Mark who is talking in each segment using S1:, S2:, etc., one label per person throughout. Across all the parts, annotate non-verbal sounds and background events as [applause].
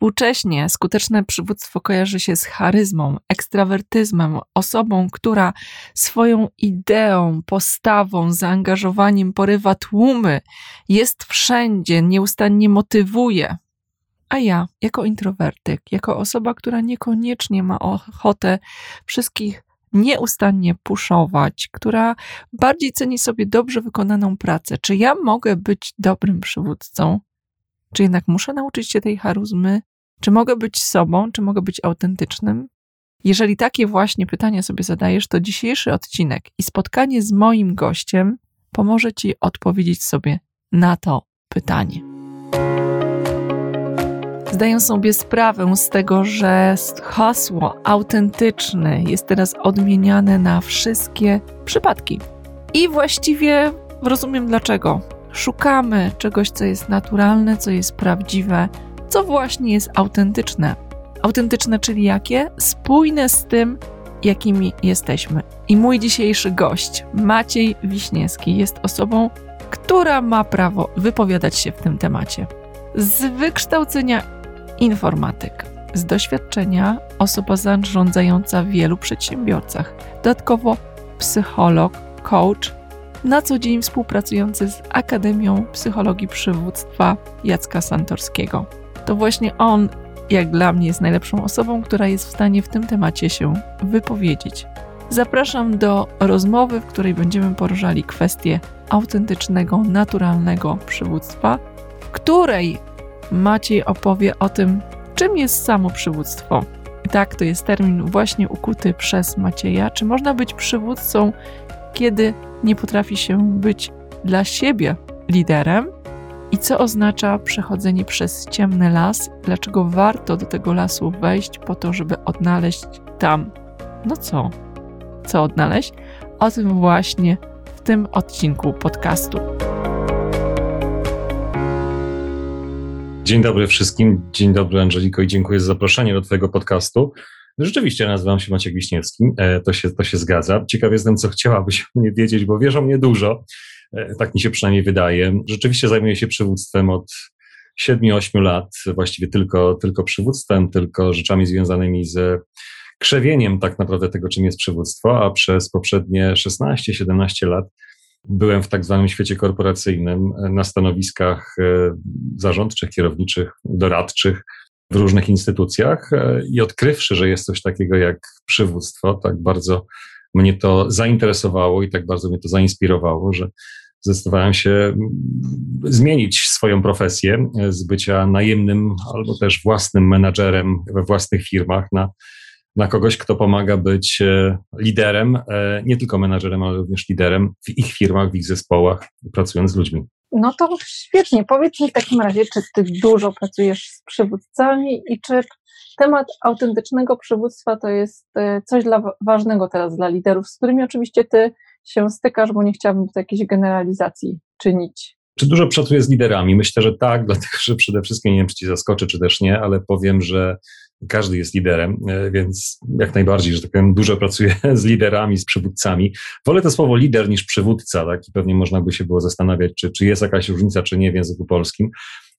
S1: Współcześnie skuteczne przywództwo kojarzy się z charyzmą, ekstrawertyzmem, osobą, która swoją ideą, postawą, zaangażowaniem porywa tłumy, jest wszędzie, nieustannie motywuje. A ja, jako introwertyk, jako osoba, która niekoniecznie ma ochotę wszystkich nieustannie puszować, która bardziej ceni sobie dobrze wykonaną pracę, czy ja mogę być dobrym przywódcą? Czy jednak muszę nauczyć się tej charyzmy? Czy mogę być sobą? Czy mogę być autentycznym? Jeżeli takie właśnie pytania sobie zadajesz, to dzisiejszy odcinek i spotkanie z moim gościem pomoże Ci odpowiedzieć sobie na to pytanie. Zdaję sobie sprawę z tego, że hasło autentyczny jest teraz odmieniane na wszystkie przypadki. I właściwie rozumiem dlaczego. Szukamy czegoś, co jest naturalne, co jest prawdziwe, co właśnie jest autentyczne. Autentyczne, czyli jakie? Spójne z tym, jakimi jesteśmy. I mój dzisiejszy gość, Maciej Wiśniewski, jest osobą, która ma prawo wypowiadać się w tym temacie. Z wykształcenia informatyk, z doświadczenia osoba zarządzająca w wielu przedsiębiorcach, dodatkowo psycholog, coach na co dzień współpracujący z Akademią Psychologii Przywództwa Jacka Santorskiego. To właśnie on, jak dla mnie, jest najlepszą osobą, która jest w stanie w tym temacie się wypowiedzieć. Zapraszam do rozmowy, w której będziemy poruszali kwestie autentycznego, naturalnego przywództwa, w której Maciej opowie o tym, czym jest samo przywództwo. Tak, to jest termin właśnie ukuty przez Macieja. Czy można być przywódcą, kiedy nie potrafi się być dla siebie liderem i co oznacza przechodzenie przez ciemny las, dlaczego warto do tego lasu wejść po to, żeby odnaleźć tam. No co? Co odnaleźć? O tym właśnie w tym odcinku podcastu.
S2: Dzień dobry wszystkim, dzień dobry Angeliko i dziękuję za zaproszenie do Twojego podcastu. Rzeczywiście nazywam się Maciek Wiśniewski, e, to się, to się zgadza. Ciekaw jestem, co chciałabyś mnie wiedzieć, bo wiesz o mnie dużo, tak mi się przynajmniej wydaje. Rzeczywiście zajmuję się przywództwem od 7-8 lat, właściwie tylko, tylko przywództwem, tylko rzeczami związanymi z krzewieniem tak naprawdę tego, czym jest przywództwo, a przez poprzednie 16-17 lat byłem w tak zwanym świecie korporacyjnym na stanowiskach e, zarządczych, kierowniczych, doradczych, w różnych instytucjach e, i odkrywszy, że jest coś takiego jak przywództwo, tak bardzo mnie to zainteresowało i tak bardzo mnie to zainspirowało, że zdecydowałem się mm, zmienić swoją profesję e, z bycia najemnym albo też własnym menadżerem we własnych firmach na, na kogoś, kto pomaga być e, liderem, nie tylko menadżerem, ale również liderem w ich firmach, w ich zespołach, pracując z ludźmi.
S1: No to świetnie. Powiedz mi w takim razie, czy ty dużo pracujesz z przywódcami i czy temat autentycznego przywództwa to jest e, coś dla, ważnego teraz dla liderów, z którymi oczywiście ty się stykasz, bo nie chciałabym tutaj jakiejś generalizacji czynić.
S2: Czy dużo pracuję z liderami? Myślę, że tak, [laughs] dlatego że przede wszystkim, nie wiem, czy ci zaskoczy, czy też nie, ale powiem, że każdy jest liderem, e, więc jak najbardziej, że tak powiem, dużo pracuję [laughs] z liderami, z przywódcami. Wolę to słowo lider niż przywódca, tak? I pewnie można by się było zastanawiać, czy, czy jest jakaś różnica, czy nie w języku polskim.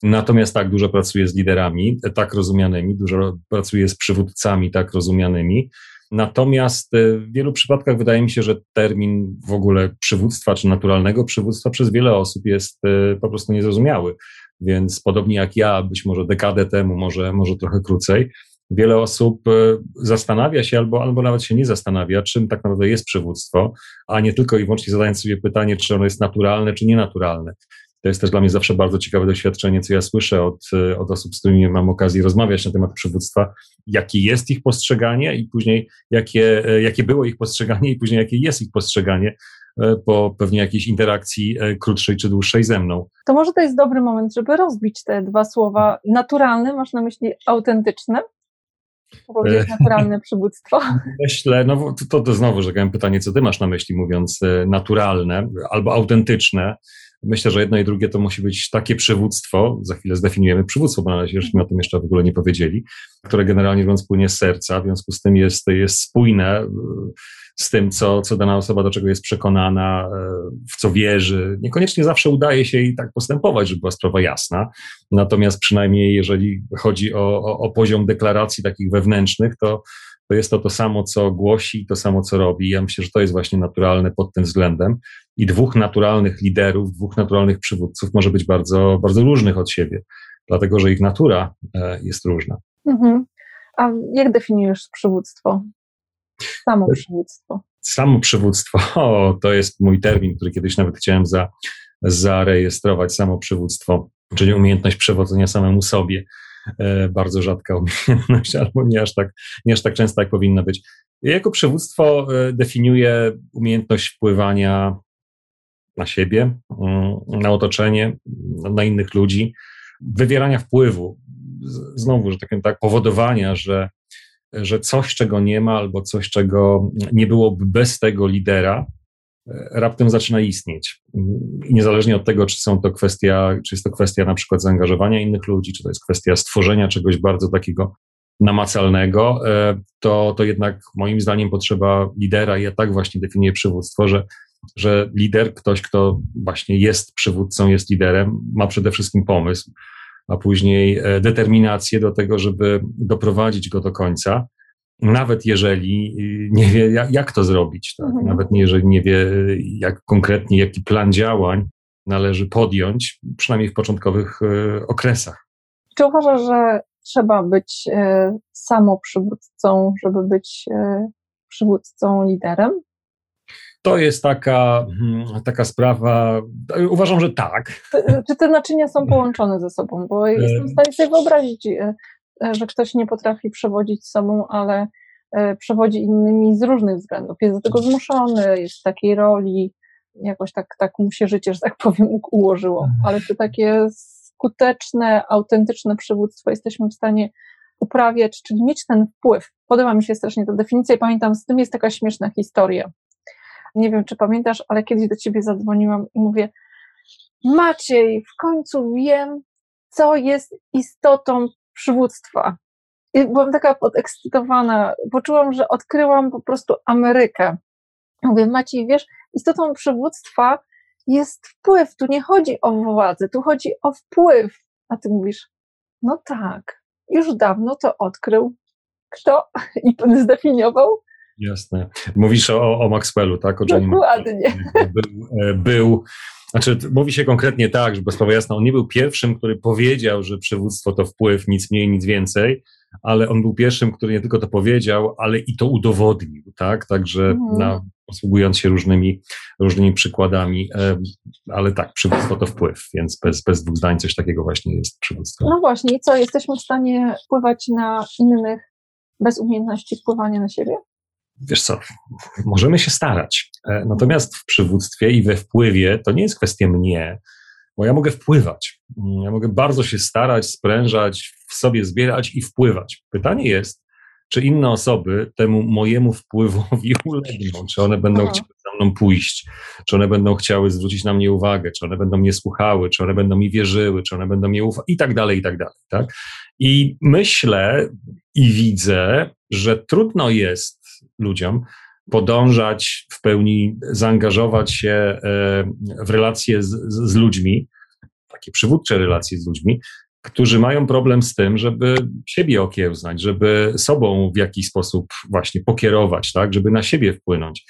S2: Natomiast tak, dużo pracuję z liderami, tak rozumianymi, dużo pracuję z przywódcami, tak rozumianymi. Natomiast e, w wielu przypadkach wydaje mi się, że termin w ogóle przywództwa czy naturalnego przywództwa przez wiele osób jest e, po prostu niezrozumiały. Więc podobnie jak ja, być może dekadę temu, może, może trochę krócej, wiele osób e, zastanawia się albo, albo nawet się nie zastanawia, czym tak naprawdę jest przywództwo, a nie tylko i wyłącznie zadając sobie pytanie, czy ono jest naturalne, czy nienaturalne. To jest też dla mnie zawsze bardzo ciekawe doświadczenie, co ja słyszę od, e, od osób, z którymi mam okazję rozmawiać na temat przywództwa, jakie jest ich postrzeganie i później jakie, e, jakie było ich postrzeganie i później jakie jest ich postrzeganie po pewnie jakiejś interakcji krótszej czy dłuższej ze mną.
S1: To może to jest dobry moment, żeby rozbić te dwa słowa. Naturalne, masz na myśli autentyczne? Powiedzieć naturalne [laughs] przywództwo?
S2: Myślę, no to, to znowu, że pytanie, co ty masz na myśli, mówiąc e, naturalne albo autentyczne. Myślę, że jedno i drugie to musi być takie przywództwo, za chwilę zdefiniujemy przywództwo, bo na razie żeśmy o tym jeszcze w ogóle nie powiedzieli, które generalnie mówiąc płynie z serca, w związku z tym jest, jest spójne z tym, co, co dana osoba do czego jest przekonana, e, w co wierzy. Niekoniecznie zawsze udaje się i tak postępować, żeby była sprawa jasna. Natomiast przynajmniej jeżeli chodzi o, o, o poziom deklaracji takich wewnętrznych, to, to jest to to samo, co głosi, to samo, co robi. Ja myślę, że to jest właśnie naturalne pod tym względem. I dwóch naturalnych liderów, dwóch naturalnych przywódców może być bardzo, bardzo różnych od siebie, dlatego że ich natura e, jest różna. Mhm.
S1: A jak definiujesz przywództwo? Samo przywództwo.
S2: Samo przywództwo, [laughs] o, to jest mój termin, który kiedyś nawet chciałem za, zarejestrować. Samo przywództwo, czyli umiejętność przewodzenia samemu sobie. E, bardzo rzadka umiejętność, [laughs] albo nie aż, tak, nie aż tak często, jak powinna być. Ja jako przywództwo e, definiuję umiejętność wpływania na siebie, mm, na otoczenie, na innych ludzi, wywierania wpływu. Znowu, że tak, tak powodowania, że że coś, czego nie ma, albo coś, czego nie byłoby bez tego lidera, raptem zaczyna istnieć. I niezależnie od tego, czy są to kwestia, czy jest to kwestia na przykład zaangażowania innych ludzi, czy to jest kwestia stworzenia czegoś bardzo takiego namacalnego, e, to, to jednak moim zdaniem potrzeba lidera i ja tak właśnie definiuję przywództwo, że, że lider, ktoś, kto właśnie jest przywódcą, jest liderem, ma przede wszystkim pomysł, a później e, determinację do tego, żeby doprowadzić go do końca, nawet jeżeli y, nie wie, jak, to zrobić, tak? mhm. nawet jeżeli nie wie, jak konkretnie, jaki plan działań należy podjąć, przynajmniej w początkowych e, okresach.
S1: Czy uważasz, że trzeba być e, samoprzywódcą, żeby być przywódcą liderem?
S2: To jest taka, hmm, taka sprawa, uważam, że tak.
S1: Czy te naczynia są połączone ze sobą? Bo jestem w stanie sobie wyobrazić, e, e, że ktoś nie potrafi przewodzić sobą, ale e, przewodzi innymi z różnych względów. Jest do tego zmuszony, jest w takiej roli, jakoś tak, tak mu się życie, że tak powiem, ułożyło. Ale czy takie skuteczne, autentyczne przywództwo jesteśmy w stanie uprawiać, czyli mieć ten wpływ. Podoba mi się strasznie ta definicja i pamiętam, z tym jest taka śmieszna historia. Nie wiem, czy pamiętasz, ale kiedyś do ciebie zadzwoniłam i mówię, Maciej, w końcu wiem, co jest istotą przywództwa. I byłam taka podekscytowana, poczułam, że odkryłam po prostu Amerykę. Mówię, Maciej, wiesz, istotą przywództwa jest wpływ. Tu nie chodzi o władzę, tu chodzi o wpływ. A ty mówisz, no tak, już dawno to odkrył. Kto? I zdefiniował
S2: Jasne. Mówisz o, o Maxwellu, tak? O
S1: Johnny Dokładnie.
S2: Był, e, był, znaczy mówi się konkretnie tak, żeby sprawa jasna, on nie był pierwszym, który powiedział, że przywództwo to wpływ, nic mniej, nic więcej, ale on był pierwszym, który nie tylko to powiedział, ale i to udowodnił, tak? Także mhm. na, posługując się różnymi, różnymi przykładami, e, ale tak, przywództwo to wpływ, więc bez, bez dwóch zdań coś takiego właśnie jest przywództwo.
S1: No właśnie, i co, jesteśmy w stanie wpływać na innych bez umiejętności wpływania na siebie?
S2: Wiesz co, możemy się starać. E, natomiast w przywództwie i we wpływie to nie jest kwestia mnie, bo ja mogę wpływać. Ja mogę bardzo się starać, sprężać, w sobie zbierać i wpływać. Pytanie jest, czy inne osoby temu mojemu wpływowi [laughs] ulegną, czy one będą Aha. chciały za mną pójść, czy one będą chciały zwrócić na mnie uwagę, czy one będą mnie słuchały, czy one będą mi wierzyły, czy one będą mnie ufały i tak dalej, i tak dalej. Tak? I myślę i widzę, że trudno jest ludziom, podążać w pełni, zaangażować się e, w relacje z, z ludźmi, takie przywódcze relacje z ludźmi, którzy mają problem z tym, żeby siebie okiełznać, żeby sobą w jakiś sposób właśnie pokierować, tak, żeby na siebie wpłynąć.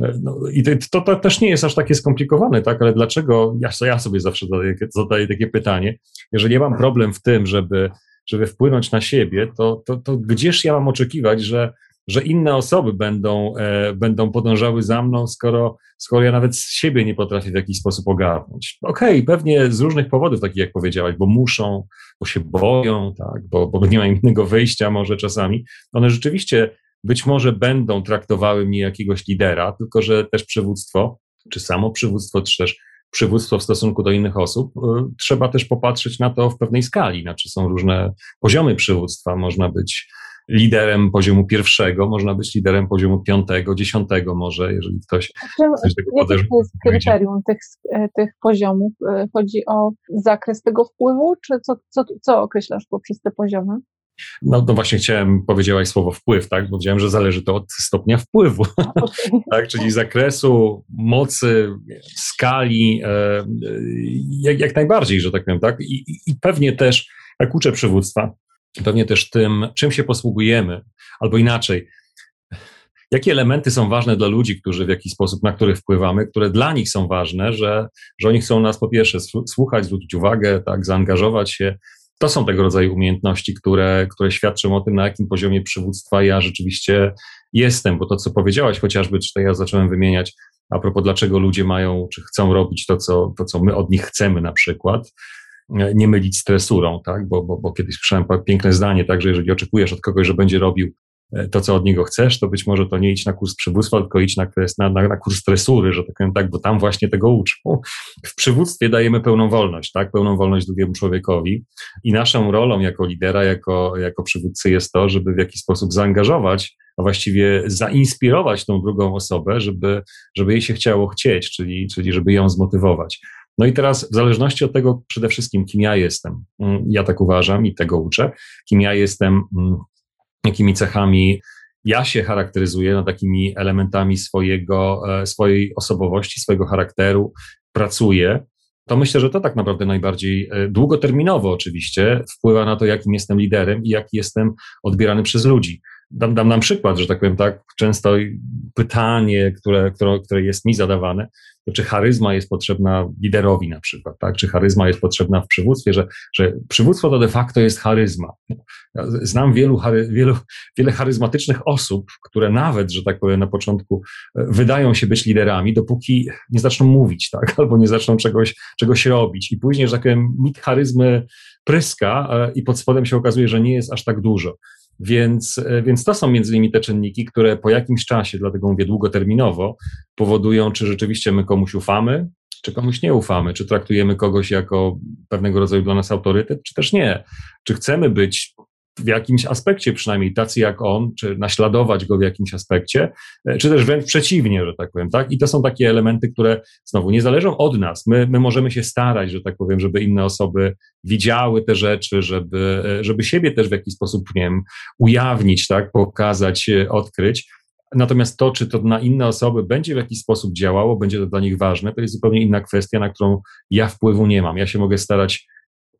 S2: E, no, I to, to, też nie jest aż takie skomplikowane, tak, ale dlaczego, ja, ja sobie zawsze zadaję, zadaję takie pytanie, jeżeli ja mam problem w tym, żeby, żeby wpłynąć na siebie, to, to, to gdzież ja mam oczekiwać, że że inne osoby będą, e, będą podążały za mną, skoro, skoro ja nawet siebie nie potrafię w jakiś sposób ogarnąć. Okej, okay, pewnie z różnych powodów, takich jak powiedziałaś, bo muszą, bo się boją, tak, bo, bo nie ma innego wyjścia może czasami. One rzeczywiście być może będą traktowały mnie jakiegoś lidera, tylko że też przywództwo, czy samo przywództwo, czy też przywództwo w stosunku do innych osób, e, trzeba też popatrzeć na to w pewnej skali. Znaczy są różne poziomy przywództwa. Można być liderem poziomu pierwszego, można być liderem poziomu piątego, dziesiątego może, jeżeli ktoś coś
S1: tego Jakie to jest kryterium tych, e, tych poziomów? E, chodzi o zakres tego wpływu, czy co, co, co określasz poprzez te poziomy?
S2: No, no właśnie chciałem, powiedziałaś słowo wpływ, tak? Bo powiedziałem, że zależy to od stopnia wpływu, okay. [laughs] tak? Czyli zakresu, mocy, skali, e, jak, jak najbardziej, że tak powiem, tak? I, I pewnie też, jak uczę przywództwa, pewnie też tym, czym się posługujemy, albo inaczej, jakie elementy są ważne dla ludzi, którzy w jakiś sposób, na których wpływamy, które dla nich są ważne, że, że oni chcą nas po pierwsze słuchać, zwrócić uwagę, tak, zaangażować się, to są tego rodzaju umiejętności, które, które świadczą o tym, na jakim poziomie przywództwa ja rzeczywiście jestem, bo to, co powiedziałaś chociażby, czy to ja zacząłem wymieniać, a propos dlaczego ludzie mają, czy chcą robić to, co, to, co my od nich chcemy na przykład, nie mylić z tresurą, tak? Bo, bo, bo kiedyś słyszałem piękne zdanie, tak, że jeżeli oczekujesz od kogoś, że będzie robił E, to, co od niego chcesz, to być może to nie idź na kurs przywództwa, tylko idź na, na, na, na kurs tresury, że tak powiem tak, bo tam właśnie tego uczą. W przywództwie dajemy pełną wolność, tak, pełną wolność drugiemu człowiekowi i naszą rolą jako lidera, jako, jako przywódcy jest to, żeby w jakiś sposób zaangażować, a właściwie zainspirować tą drugą osobę, żeby, żeby jej się chciało chcieć, czyli, czyli żeby ją zmotywować. No i teraz, w zależności od tego przede wszystkim, kim ja jestem, mm, ja tak uważam i tego uczę, kim ja jestem mm, jakimi cechami ja się charakteryzuję, no, takimi elementami swojego, e, swojej osobowości, swojego charakteru, pracuję, to myślę, że to tak naprawdę najbardziej e, długoterminowo oczywiście wpływa na to, jakim jestem liderem i jak jestem odbierany przez ludzi. Dam, dam nam przykład, że tak powiem tak, często pytanie, które, które, które jest mi zadawane, czy charyzma jest potrzebna liderowi na przykład, tak? Czy charyzma jest potrzebna w przywództwie, że, że przywództwo to de facto jest charyzma. Ja znam wielu, wielu, wiele charyzmatycznych osób, które nawet, że tak powiem, na początku e, wydają się być liderami, dopóki nie zaczną mówić, tak? [laughs] Albo nie zaczną czegoś, czegoś robić. I później, że tak powiem, mit charyzmy pryska e, i pod spodem się okazuje, że nie jest aż tak dużo. Więc, e, więc to są między innymi te czynniki, które po jakimś czasie, dlatego mówię długoterminowo, powodują, czy rzeczywiście my komuś ufamy, czy komuś nie ufamy, czy traktujemy kogoś jako pewnego rodzaju dla nas autorytet, czy też nie. Czy chcemy być w jakimś aspekcie przynajmniej tacy jak on, czy naśladować go w jakimś aspekcie, e, czy też wręcz przeciwnie, że tak powiem, tak? I to są takie elementy, które znowu nie zależą od nas. My, my możemy się starać, że tak powiem, żeby inne osoby widziały te rzeczy, żeby, e, żeby siebie też w jakiś sposób, nie wiem, ujawnić, tak? Pokazać, e, odkryć. Natomiast to, czy to na inne osoby będzie w jakiś sposób działało, będzie to dla nich ważne, to jest zupełnie inna kwestia, na którą ja wpływu nie mam. Ja się mogę starać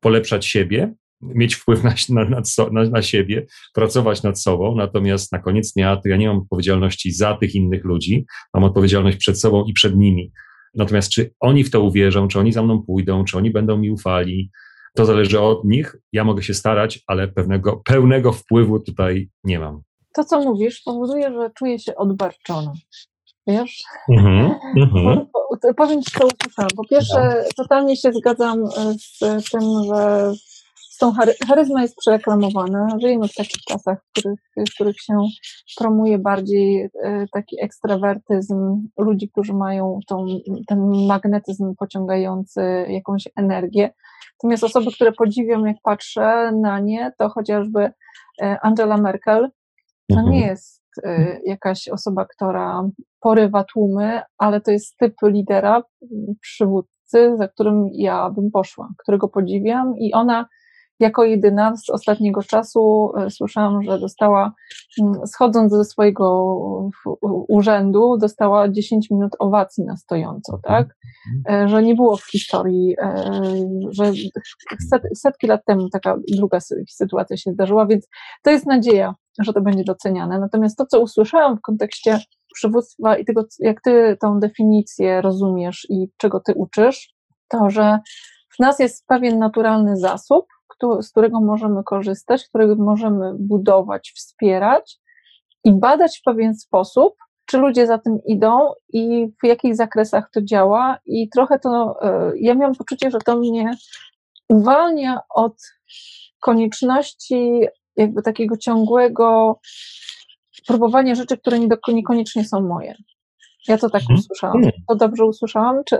S2: polepszać siebie, mieć wpływ na, na, na, na, siebie, pracować nad sobą, natomiast na koniec dnia to ja nie mam odpowiedzialności za tych innych ludzi, mam odpowiedzialność przed sobą i przed nimi. Natomiast czy oni w to uwierzą, czy oni za mną pójdą, czy oni będą mi ufali, to zależy od nich. Ja mogę się starać, ale pewnego, pełnego wpływu tutaj nie mam.
S1: To, co mówisz, powoduje, że czuję się odbarczona. Wiesz? [laughs] Mm-hmm, mm-hmm. Powiem Ci, co usłyszałam. Po pierwsze, no. totalnie się zgadzam z tym, że tą charyzma jest przereklamowana. Żyjemy w takich czasach, w których, w których się promuje bardziej e, taki ekstrawertyzm ludzi, którzy mają tą, ten magnetyzm pociągający jakąś energię. Natomiast osoby, które podziwiam, jak patrzę na nie, to chociażby e, Angela Merkel, to nie mhm. jest e, jakaś osoba, która porywa tłumy, ale to jest typ lidera, przywódcy, za którym ja bym poszła, którego podziwiam i ona jako jedyna z ostatniego czasu e, słyszałam, że dostała, mm, schodząc ze swojego urzędu, dostała 10 minut owacji na stojąco, mhm. tak? E, że nie było w historii, e, że setki lat temu taka druga sytuacja się zdarzyła, więc to jest nadzieja, że to będzie doceniane. Natomiast to, co usłyszałam w kontekście przywództwa i tego, jak ty tą definicję rozumiesz i czego ty uczysz, to, że w nas jest pewien naturalny zasób, z którego możemy korzystać, którego możemy budować, wspierać i badać w pewien sposób, czy ludzie za tym idą i w jakich zakresach to działa. I trochę to, e, ja miałam poczucie, że to mnie uwalnia od konieczności jakby takiego ciągłego próbowania rzeczy, które niekoniecznie są moje. Ja to tak mhm. usłyszałam. To dobrze usłyszałam? Czy,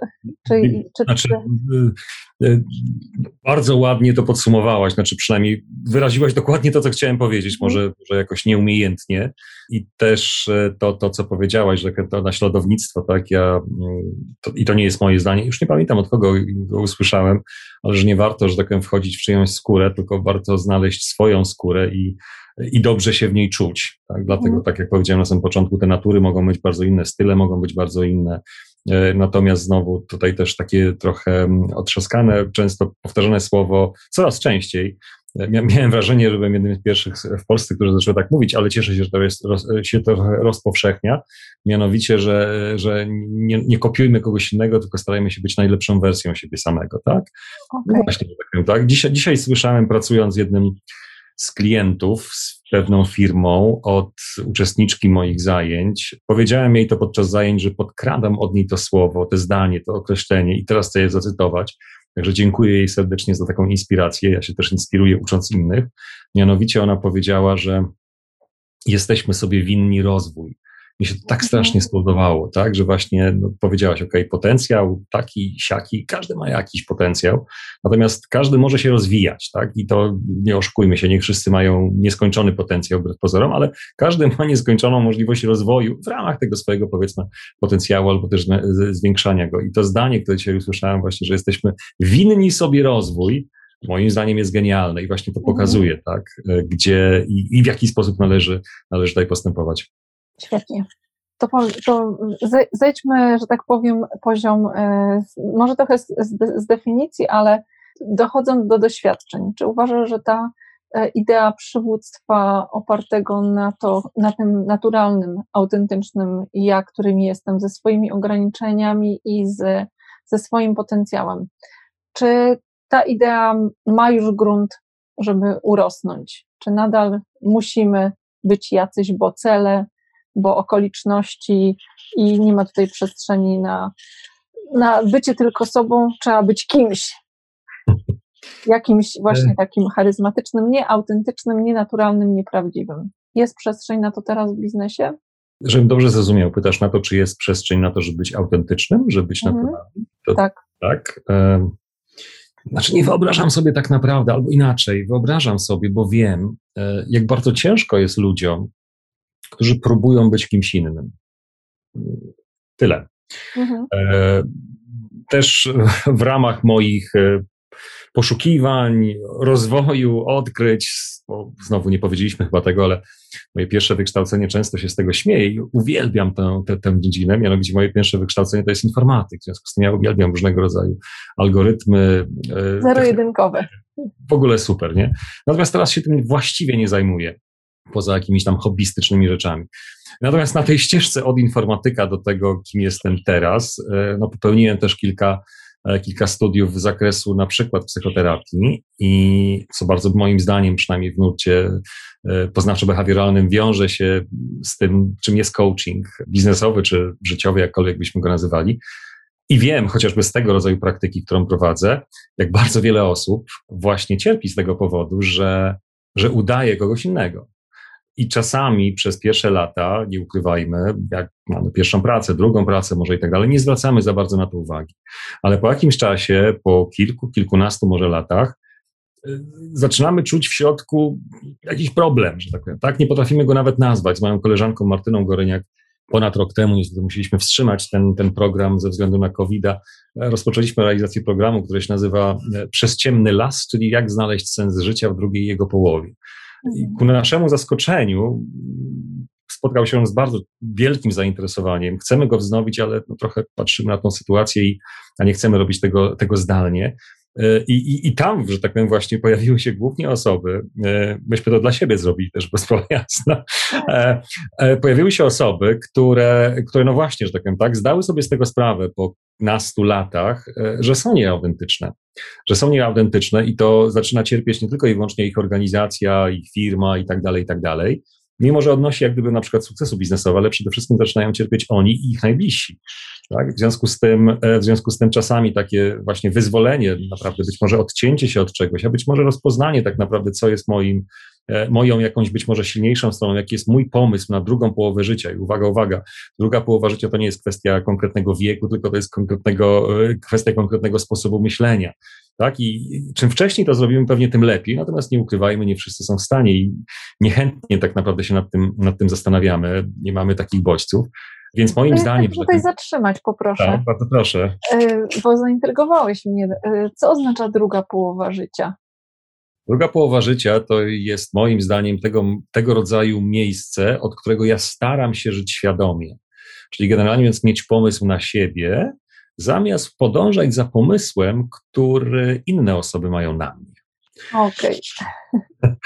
S1: czy,
S2: czy, znaczy, y, bardzo ładnie to podsumowałaś, znaczy przynajmniej wyraziłaś dokładnie to, co chciałem powiedzieć, może, mhm. może jakoś nieumiejętnie. I też to, to co powiedziałaś, że to naśladownictwo, tak, ja, mm, to, i to nie jest moje zdanie, już nie pamiętam od kogo go usłyszałem, ale że nie warto, że tak powiem, wchodzić w czyjąś skórę, tylko warto znaleźć swoją skórę i, i dobrze się w niej czuć. Tak? Dlatego, mm. tak jak powiedziałem na samym początku, te natury mogą być bardzo inne, style mogą być bardzo inne. E, natomiast znowu tutaj też takie trochę mm, otrzaskane, często powtarzane słowo, coraz częściej. E, miałem wrażenie, że byłem jednym z pierwszych w Polsce, którzy zaczęły tak mówić, ale cieszę się, że to jest, się to rozpowszechnia. Mianowicie, że, że nie, nie kopiujmy kogoś innego, tylko starajmy się być najlepszą wersją siebie samego, tak? Okay. No właśnie, tak, tak. Dzisiaj, dzisiaj słyszałem, pracując z jednym z klientów, z pewną firmą, od uczestniczki moich zajęć. Powiedziałem jej to podczas zajęć, że podkradam od niej to słowo, to zdanie, to określenie i teraz chcę je zacytować. Także dziękuję jej serdecznie za taką inspirację. Ja się też inspiruję ucząc innych. Mianowicie ona powiedziała, że jesteśmy sobie winni rozwój mi się to tak mhm. strasznie spodobało, tak, że właśnie no, powiedziałaś, ok, potencjał taki, siaki, każdy ma jakiś potencjał, natomiast każdy może się rozwijać, tak, i to nie oszukujmy się, nie wszyscy mają nieskończony potencjał wbrew pozorom, ale każdy ma nieskończoną możliwość rozwoju w ramach tego swojego, powiedzmy, potencjału albo też zwiększania go. I to zdanie, które dzisiaj usłyszałem właśnie, że jesteśmy winni sobie rozwój, moim zdaniem jest genialne i właśnie to mhm. pokazuje, tak, gdzie i, i w jaki sposób należy, należy tutaj postępować.
S1: Świetnie. To, to zejdźmy, że tak powiem, poziom, e, może trochę z, z definicji, ale dochodząc do doświadczeń. Czy uważasz, że ta e, idea przywództwa opartego na, to, na tym naturalnym, autentycznym ja, którym jestem, ze swoimi ograniczeniami i z, ze swoim potencjałem. Czy ta idea ma już grunt, żeby urosnąć? Czy nadal musimy być jacyś, bo cele, bo okoliczności i nie ma tutaj przestrzeni na, na bycie tylko sobą, trzeba być kimś. Jakimś właśnie e. takim charyzmatycznym, nieautentycznym, nienaturalnym, nieprawdziwym. Jest przestrzeń na to teraz w biznesie?
S2: Żebym dobrze zrozumiał, pytasz na to, czy jest przestrzeń na to, żeby być autentycznym, żeby być mhm. naturalnym?
S1: To, tak.
S2: Tak. Znaczy, nie wyobrażam sobie tak naprawdę, albo inaczej, wyobrażam sobie, bo wiem, e, jak bardzo ciężko jest ludziom którzy próbują być kimś innym. Tyle. Mhm. E, też w ramach moich e, poszukiwań, rozwoju, odkryć, znowu nie powiedzieliśmy chyba tego, ale moje pierwsze wykształcenie często się z tego śmieje i uwielbiam tę, tę, tę dziedzinę, mianowicie moje pierwsze wykształcenie to jest informatyk, w związku z tym ja uwielbiam różnego rodzaju algorytmy.
S1: E, Zero-jedynkowe.
S2: W ogóle super, nie? Natomiast teraz się tym właściwie nie zajmuję poza jakimiś tam hobbystycznymi rzeczami. Natomiast na tej ścieżce od informatyka do tego, kim jestem teraz, e, no popełniłem też kilka, e, kilka studiów z zakresu na przykład psychoterapii i co bardzo moim zdaniem, przynajmniej w nurcie e, poznawczo-behawioralnym wiąże się z tym, czym jest coaching biznesowy czy życiowy, jakkolwiek byśmy go nazywali. I wiem, chociażby z tego rodzaju praktyki, którą prowadzę, jak bardzo wiele osób właśnie cierpi z tego powodu, że, że udaje kogoś innego. I czasami przez pierwsze lata, nie ukrywajmy, jak mamy pierwszą pracę, drugą pracę, może i tak dalej, nie zwracamy za bardzo na to uwagi. Ale po jakimś czasie, po kilku, kilkunastu może latach, y, zaczynamy czuć w środku jakiś problem, że tak powiem. Tak, nie potrafimy go nawet nazwać. Z moją koleżanką Martyną Goryniak ponad rok temu, niestety musieliśmy wstrzymać ten, ten program ze względu na COVID-a. Rozpoczęliśmy realizację programu, który się nazywa e, Przez ciemny las, czyli jak znaleźć sens życia w drugiej jego połowie. I ku naszemu zaskoczeniu spotkał się on z bardzo wielkim zainteresowaniem. Chcemy go wznowić, ale no trochę patrzymy na tą sytuację i a nie chcemy robić tego, tego zdalnie. E, I, i, I tam, że tak powiem, właśnie pojawiły się głównie osoby, e, myśmy to dla siebie zrobili też, bez sprawa jasna, e, pojawiły się osoby, które, które no właśnie, że tak powiem, tak, zdały sobie z tego sprawę po nastu latach, że są nieautentyczne, że są nieautentyczne i to zaczyna cierpieć nie tylko i wyłącznie ich organizacja, ich firma i tak dalej, i tak dalej, mimo że odnosi jak gdyby na przykład sukcesu biznesowego, ale przede wszystkim zaczynają cierpieć oni i ich najbliżsi. Tak? W, związku z tym, e, w związku z tym czasami takie właśnie wyzwolenie, naprawdę być może odcięcie się od czegoś, a być może rozpoznanie tak naprawdę, co jest moim e, moją jakąś być może silniejszą stroną, jaki jest mój pomysł na drugą połowę życia. I uwaga, uwaga, druga połowa życia to nie jest kwestia konkretnego wieku, tylko to jest konkretnego, e, kwestia konkretnego sposobu myślenia. Tak? I czym wcześniej to zrobimy, pewnie tym lepiej. Natomiast nie ukrywajmy, nie wszyscy są w stanie i niechętnie tak naprawdę się nad tym, nad tym zastanawiamy. Nie mamy takich bodźców. Więc moim zdaniem.
S1: Chcę tutaj zatrzymać, poproszę. Tak,
S2: bardzo proszę.
S1: E, bo zaintrygowałeś mnie. E, co oznacza druga połowa życia?
S2: Druga połowa życia to jest moim zdaniem tego, tego rodzaju miejsce, od którego ja staram się żyć świadomie. Czyli generalnie więc mieć pomysł na siebie, zamiast podążać za pomysłem, który inne osoby mają na mnie.
S1: Okej.
S2: Okay.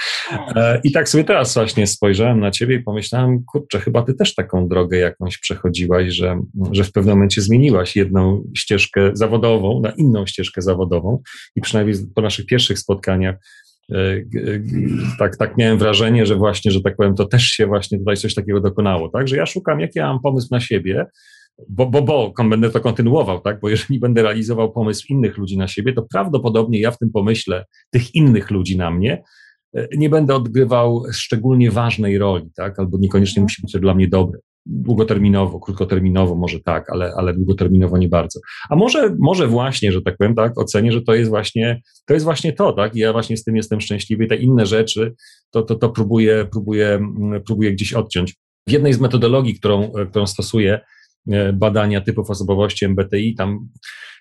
S2: E, I tak sobie teraz właśnie spojrzałem na ciebie i pomyślałem, kurczę, chyba ty też taką drogę jakąś przechodziłaś, że, że w pewnym momencie zmieniłaś jedną ścieżkę zawodową na inną ścieżkę zawodową i przynajmniej po naszych pierwszych spotkaniach e, tak, tak miałem wrażenie, że właśnie, że tak powiem, to też się właśnie tutaj coś takiego dokonało, tak, że ja szukam, jaki ja mam pomysł na siebie, bo, bo, bo będę to kontynuował, tak? Bo jeżeli będę realizował pomysł innych ludzi na siebie, to prawdopodobnie ja w tym pomyśle tych innych ludzi na mnie e, nie będę odgrywał szczególnie ważnej roli, tak? Albo niekoniecznie musi być to dla mnie dobre. Długoterminowo, krótkoterminowo może tak, ale, ale długoterminowo nie bardzo. A może, może właśnie, że tak powiem, tak, ocenię, że to jest właśnie, to jest właśnie to, tak? I ja właśnie z tym jestem szczęśliwy i te inne rzeczy, to, to, to próbuję, próbuję, próbuję gdzieś odciąć. W jednej z metodologii, którą, którą stosuję, E, badania typów osobowości MBTI, tam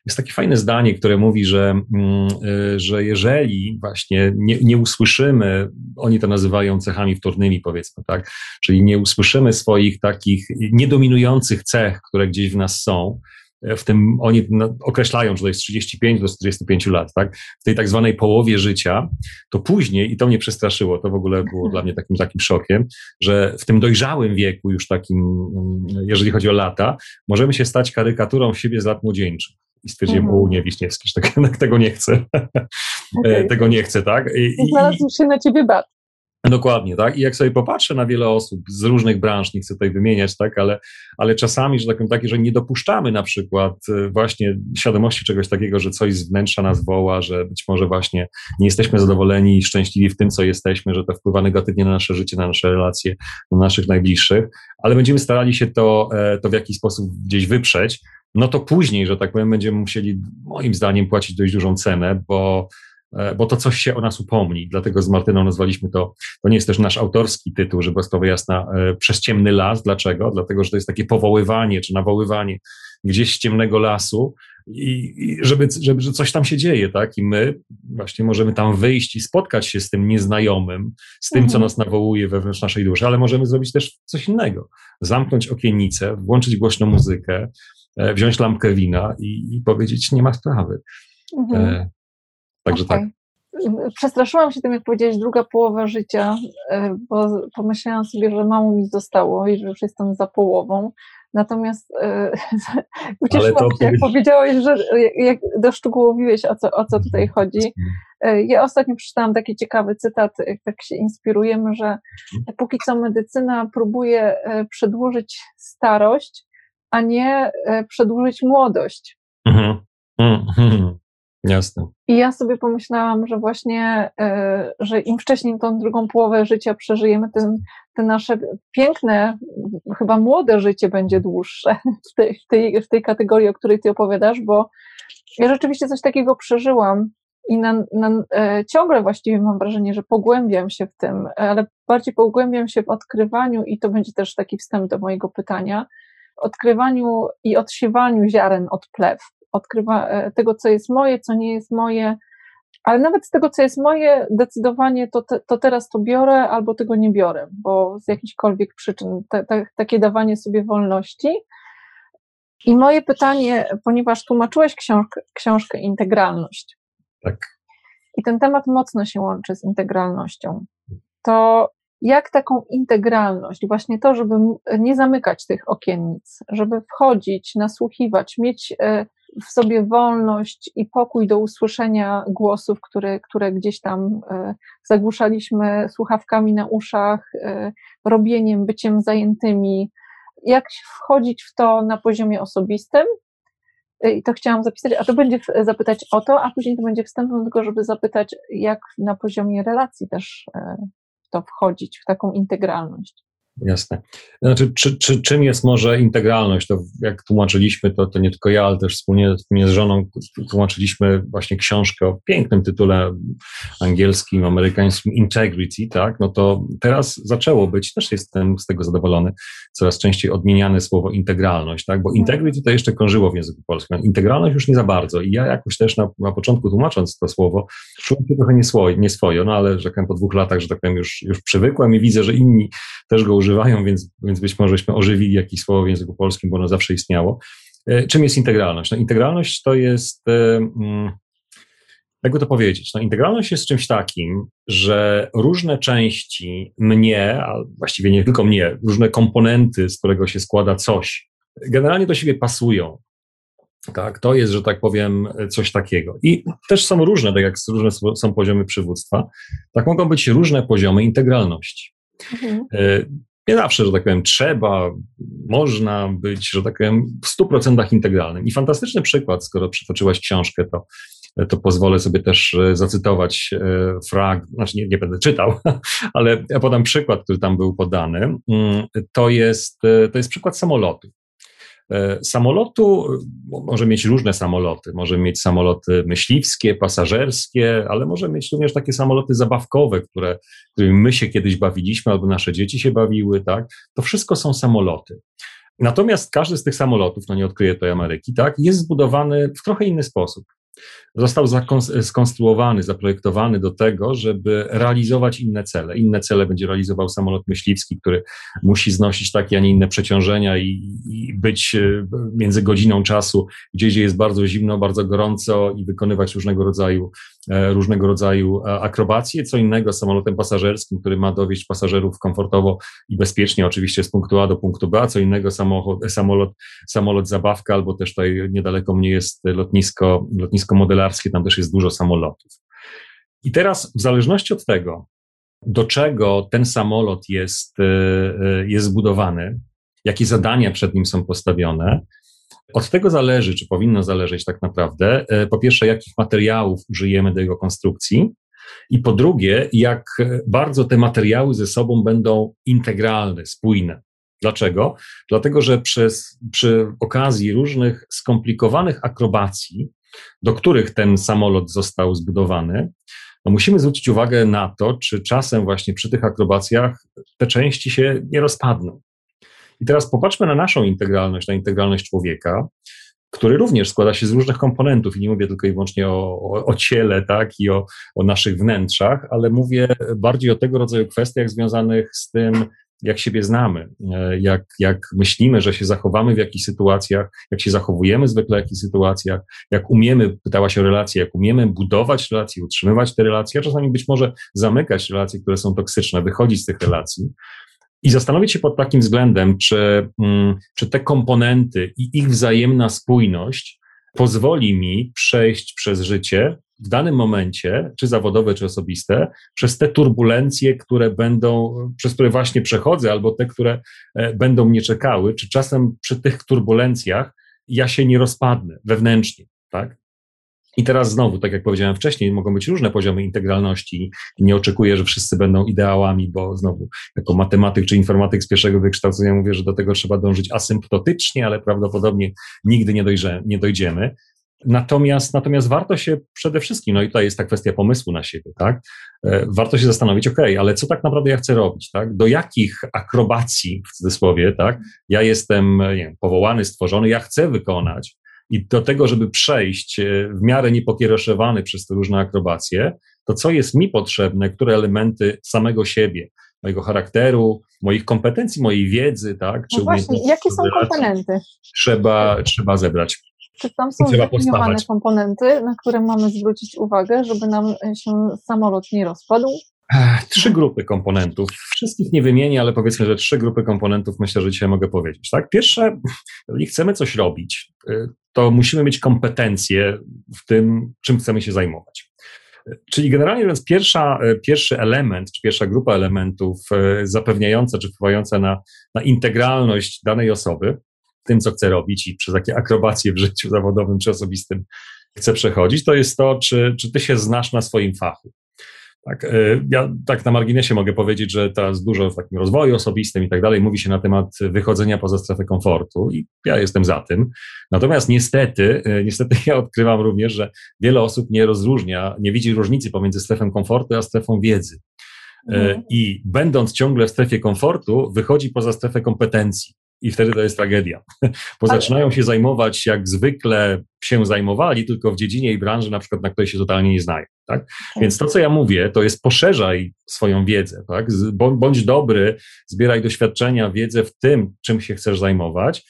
S2: jest takie fajne zdanie, które mówi, że, mm, e, że jeżeli właśnie nie, nie usłyszymy, oni to nazywają cechami wtórnymi, powiedzmy, tak, czyli nie usłyszymy swoich takich niedominujących cech, które gdzieś w nas są, w tym oni określają, że to jest 35 do 45 lat, tak? W tej tak zwanej połowie życia, to później, i to mnie przestraszyło, to w ogóle było dla mnie takim takim szokiem, że w tym dojrzałym wieku, już takim, jeżeli chodzi o lata, możemy się stać karykaturą siebie z lat młodzieńczych. I stwierdziłem, mhm. u nie, Wiśniewski, tego, [laughs] tego nie chcę. [laughs] Okay. tego nie chcę, tak?
S1: I, Znalazł się na ciebie bat.
S2: Dokładnie, tak. I jak sobie popatrzę na wiele osób z różnych branż, nie chcę tutaj wymieniać, tak, ale, ale czasami, że tak powiem, takie, że nie dopuszczamy na przykład y, właśnie świadomości czegoś takiego, że coś z wnętrza nas woła, że być może właśnie nie jesteśmy zadowoleni i szczęśliwi w tym, co jesteśmy, że to wpływa negatywnie na nasze życie, na nasze relacje, na naszych najbliższych, ale będziemy starali się to, e, to w jakiś sposób gdzieś wyprzeć, no to później, że tak powiem, będziemy musieli moim zdaniem płacić dość dużą cenę, bo E, bo to coś się o nas upomni. Dlatego z Martyną nazwaliśmy to, to nie jest też nasz autorski tytuł, żeby sprawa jasna, e, przez ciemny las. Dlaczego? Dlatego, że to jest takie powoływanie czy nawoływanie gdzieś z ciemnego lasu i, i żeby, żeby, że coś tam się dzieje, tak? I my właśnie możemy tam wyjść i spotkać się z tym nieznajomym, z tym, mhm. co nas nawołuje wewnątrz naszej duszy, ale możemy zrobić też coś innego. Zamknąć okiennicę, włączyć głośną muzykę, e, wziąć lampkę wina i, i powiedzieć, nie ma sprawy. Mhm. Także okay. tak.
S1: Przestraszyłam się tym, jak powiedziałeś, druga połowa życia, e, bo pomyślałam sobie, że mało mi zostało i że już jestem za połową. Natomiast e, [laughs] ucieszyłam się, jak powiedziałeś, że jak doszczegółowiłeś, o co, o co tutaj chodzi. E, ja ostatnio przeczytałam taki ciekawy cytat, jak tak się inspirujemy, że póki co medycyna próbuje przedłużyć starość, a nie przedłużyć młodość. Mhm.
S2: Mhm. Jasne.
S1: I ja sobie pomyślałam, że właśnie, e, że im wcześniej tą drugą połowę życia przeżyjemy, tym te nasze piękne, chyba młode życie będzie dłuższe [laughs] w tej, w tej, w tej kategorii, o której ty opowiadasz, bo ja rzeczywiście coś takiego przeżyłam i na, na, e, ciągle właściwie mam wrażenie, że pogłębiam się w tym, ale bardziej pogłębiam się w odkrywaniu i to będzie też taki wstęp do mojego pytania, odkrywaniu i odsiewaniu ziaren od plew odkrywa e, tego, co jest moje, co nie jest moje, ale nawet z tego, co jest moje, decydowanie to, te, to teraz to biorę albo tego nie biorę, bo z jakichkolwiek przyczyn, te, te, takie dawanie sobie wolności. I moje pytanie, ponieważ tłumaczyłeś książkę, książkę Integralność.
S2: Tak.
S1: I ten temat mocno się łączy z integralnością. To jak taką integralność, właśnie to, żeby nie zamykać tych okiennic, żeby wchodzić, nasłuchiwać, mieć e, w sobie wolność i pokój do usłyszenia głosów, które, które gdzieś tam e, zagłuszaliśmy słuchawkami na uszach, e, robieniem, byciem zajętymi. Jak wchodzić w to na poziomie osobistym? E, I to chciałam zapisać, a to będzie zapytać o to, a później to będzie wstępem tylko, żeby zapytać, jak na poziomie relacji też w to wchodzić, w taką integralność.
S2: Jasne. Znaczy, czy, czy, czym jest może integralność? To jak tłumaczyliśmy, to, to nie tylko ja, ale też wspólnie, z żoną tłumaczyliśmy właśnie książkę o pięknym tytule angielskim, amerykańskim Integrity, tak? No to teraz zaczęło być, też jestem z tego zadowolony, coraz częściej odmieniane słowo integralność, tak? Bo integrity to jeszcze krążyło w języku polskim, integralność już nie za bardzo. I ja jakoś też na, na początku tłumacząc to słowo, czułem się trochę nieswoje, nieswoje no ale że tak po dwóch latach, że tak powiem, już, już przywykłem i widzę, że inni też go używają używają, więc, więc być możeśmy ożywili jakieś słowo w języku polskim, bo ono zawsze istniało. E, czym jest integralność? No, integralność to jest, e, mm, jakby to powiedzieć, no, integralność jest czymś takim, że różne części mnie, a właściwie nie tylko mnie, różne komponenty, z którego się składa coś, generalnie do siebie pasują. Tak, to jest, że tak powiem, coś takiego. I też są różne, tak jak różne są poziomy przywództwa, tak mogą być różne poziomy integralności. Mhm. Nie zawsze, że tak powiem, trzeba, można być, że tak powiem, w 100% integralnym. I fantastyczny przykład, skoro przytoczyłaś książkę, to, to pozwolę sobie też e, zacytować e, frag, znaczy nie, nie będę czytał, [laughs] ale ja podam przykład, który tam był podany. Mm, to jest, e, to jest przykład samolotu. E, samolotu może mieć różne samoloty. Może mieć samoloty myśliwskie, pasażerskie, ale może mieć również takie samoloty zabawkowe, które, którymi my się kiedyś bawiliśmy, albo nasze dzieci się bawiły, tak? To wszystko są samoloty. Natomiast każdy z tych samolotów, no nie odkryje tej Ameryki, tak, jest zbudowany w trochę inny sposób został skonstruowany, zaprojektowany do tego, żeby realizować inne cele. Inne cele będzie realizował samolot myśliwski, który musi znosić takie, a nie inne przeciążenia i, i być e, między godziną czasu, gdzieś jest bardzo zimno, bardzo gorąco i wykonywać różnego rodzaju E, różnego rodzaju e, akrobacje, co innego samolotem pasażerskim, który ma dowieść pasażerów komfortowo i bezpiecznie, oczywiście z punktu A do punktu B, a co innego samochód, samolot, samolot zabawka, albo też tutaj niedaleko mnie jest lotnisko, lotnisko modelarskie, tam też jest dużo samolotów. I teraz w zależności od tego, do czego ten samolot jest, e, jest zbudowany, jakie zadania przed nim są postawione, od tego zależy, czy powinno zależeć tak naprawdę, e, po pierwsze, jakich materiałów użyjemy do jego konstrukcji, i po drugie, jak bardzo te materiały ze sobą będą integralne, spójne. Dlaczego? Dlatego, że przez, przy okazji różnych skomplikowanych akrobacji, do których ten samolot został zbudowany, no musimy zwrócić uwagę na to, czy czasem właśnie przy tych akrobacjach te części się nie rozpadną. I teraz popatrzmy na naszą integralność, na integralność człowieka, który również składa się z różnych komponentów i nie mówię tylko i wyłącznie o, o, o ciele, tak, i o, o naszych wnętrzach, ale mówię bardziej o tego rodzaju kwestiach związanych z tym, jak siebie znamy, e, jak, jak myślimy, że się zachowamy w jakichś sytuacjach, jak się zachowujemy zwykle w jakichś sytuacjach, jak umiemy, pytałaś o relacje, jak umiemy budować relacje, utrzymywać te relacje, a czasami być może zamykać relacje, które są toksyczne, wychodzić z tych relacji i zastanowić się pod takim względem, czy, mm, czy te komponenty i ich wzajemna spójność pozwoli mi przejść przez życie w danym momencie, czy zawodowe, czy osobiste, przez te turbulencje, które będą, przez które właśnie przechodzę, albo te, które e, będą mnie czekały, czy czasem przy tych turbulencjach ja się nie rozpadnę wewnętrznie, tak? I teraz znowu, tak jak powiedziałem wcześniej, mogą być różne poziomy integralności. Nie oczekuję, że wszyscy będą ideałami, bo znowu, jako matematyk czy informatyk z pierwszego wykształcenia mówię, że do tego trzeba dążyć asymptotycznie, ale prawdopodobnie nigdy nie, dojrze, nie dojdziemy. Natomiast, natomiast warto się przede wszystkim, no i tutaj jest ta kwestia pomysłu na siebie, tak? E, warto się zastanowić, ok, ale co tak naprawdę ja chcę robić, tak? Do jakich akrobacji, w cudzysłowie, tak? Ja jestem nie wiem, powołany, stworzony, ja chcę wykonać, i do tego, żeby przejść e, w miarę niepokiereszowany przez te różne akrobacje, to co jest mi potrzebne, które elementy samego siebie, mojego charakteru, moich kompetencji, mojej wiedzy, tak?
S1: Czy no właśnie, jakie są komponenty?
S2: Trzeba, trzeba zebrać.
S1: Czy tam są zdefiniowane komponenty, na które mamy zwrócić uwagę, żeby nam się samolot nie rozpadł?
S2: Trzy grupy komponentów. Wszystkich nie wymienię, ale powiedzmy, że trzy grupy komponentów myślę, że dzisiaj mogę powiedzieć. Tak? Pierwsze, jeżeli chcemy coś robić, y, to musimy mieć kompetencje w tym, czym chcemy się zajmować. Czyli generalnie więc pierwsza, y, pierwszy element, czy pierwsza grupa elementów y, zapewniająca, czy wpływająca na, na integralność danej osoby, w tym, co chce robić i przez jakie akrobacje w życiu zawodowym czy osobistym chce przechodzić, to jest to, czy, czy ty się znasz na swoim fachu. Tak, e, ja tak na marginesie mogę powiedzieć, że teraz dużo w takim rozwoju osobistym i tak dalej mówi się na temat wychodzenia poza strefę komfortu i ja jestem za tym. Natomiast niestety, e, niestety [laughs] ja odkrywam również, że wiele osób nie rozróżnia, nie widzi różnicy pomiędzy strefą komfortu a strefą wiedzy. E, mhm. I będąc ciągle w strefie komfortu, wychodzi poza strefę kompetencji. I wtedy to jest tragedia, [laughs] bo zaczynają się zajmować jak zwykle się zajmowali, tylko w dziedzinie i branży, na przykład, na której się totalnie nie znają. Tak? tak? Więc to, co ja mówię, to jest poszerzaj swoją wiedzę, tak? bądź dobry, zbieraj doświadczenia, wiedzę w tym, czym się chcesz zajmować.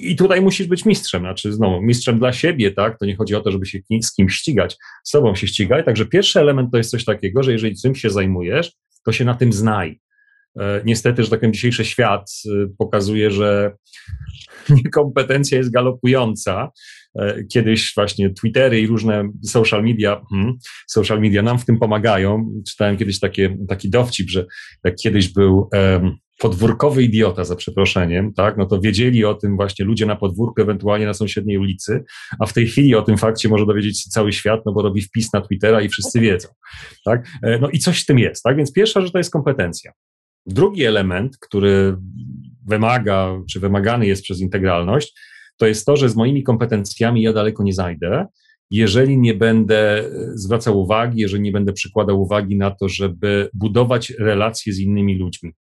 S2: I tutaj musisz być mistrzem, znaczy znowu mistrzem dla siebie, tak? To nie chodzi o to, żeby się z kimś ścigać, z sobą się ścigaj. Także pierwszy element to jest coś takiego, że jeżeli czymś się zajmujesz, to się na tym znaj. E, niestety, że tak powiem, dzisiejszy świat e, pokazuje, że [laughs] niekompetencja jest galopująca. E, kiedyś właśnie Twittery i różne social media, hmm, social media nam w tym pomagają. Czytałem kiedyś takie, taki dowcip, że jak kiedyś był um, podwórkowy idiota, za przeproszeniem, tak, no to wiedzieli o tym właśnie ludzie na podwórku, ewentualnie na sąsiedniej ulicy, a w tej chwili o tym fakcie może dowiedzieć się cały świat, no bo robi wpis na Twittera i wszyscy wiedzą, tak. No i coś w tym jest, tak, więc pierwsza rzecz to jest kompetencja. Drugi element, który wymaga, czy wymagany jest przez integralność, to jest to, że z moimi kompetencjami ja daleko nie zajdę, jeżeli nie będę zwracał uwagi, jeżeli nie będę przykładał uwagi na to, żeby budować relacje z innymi ludźmi.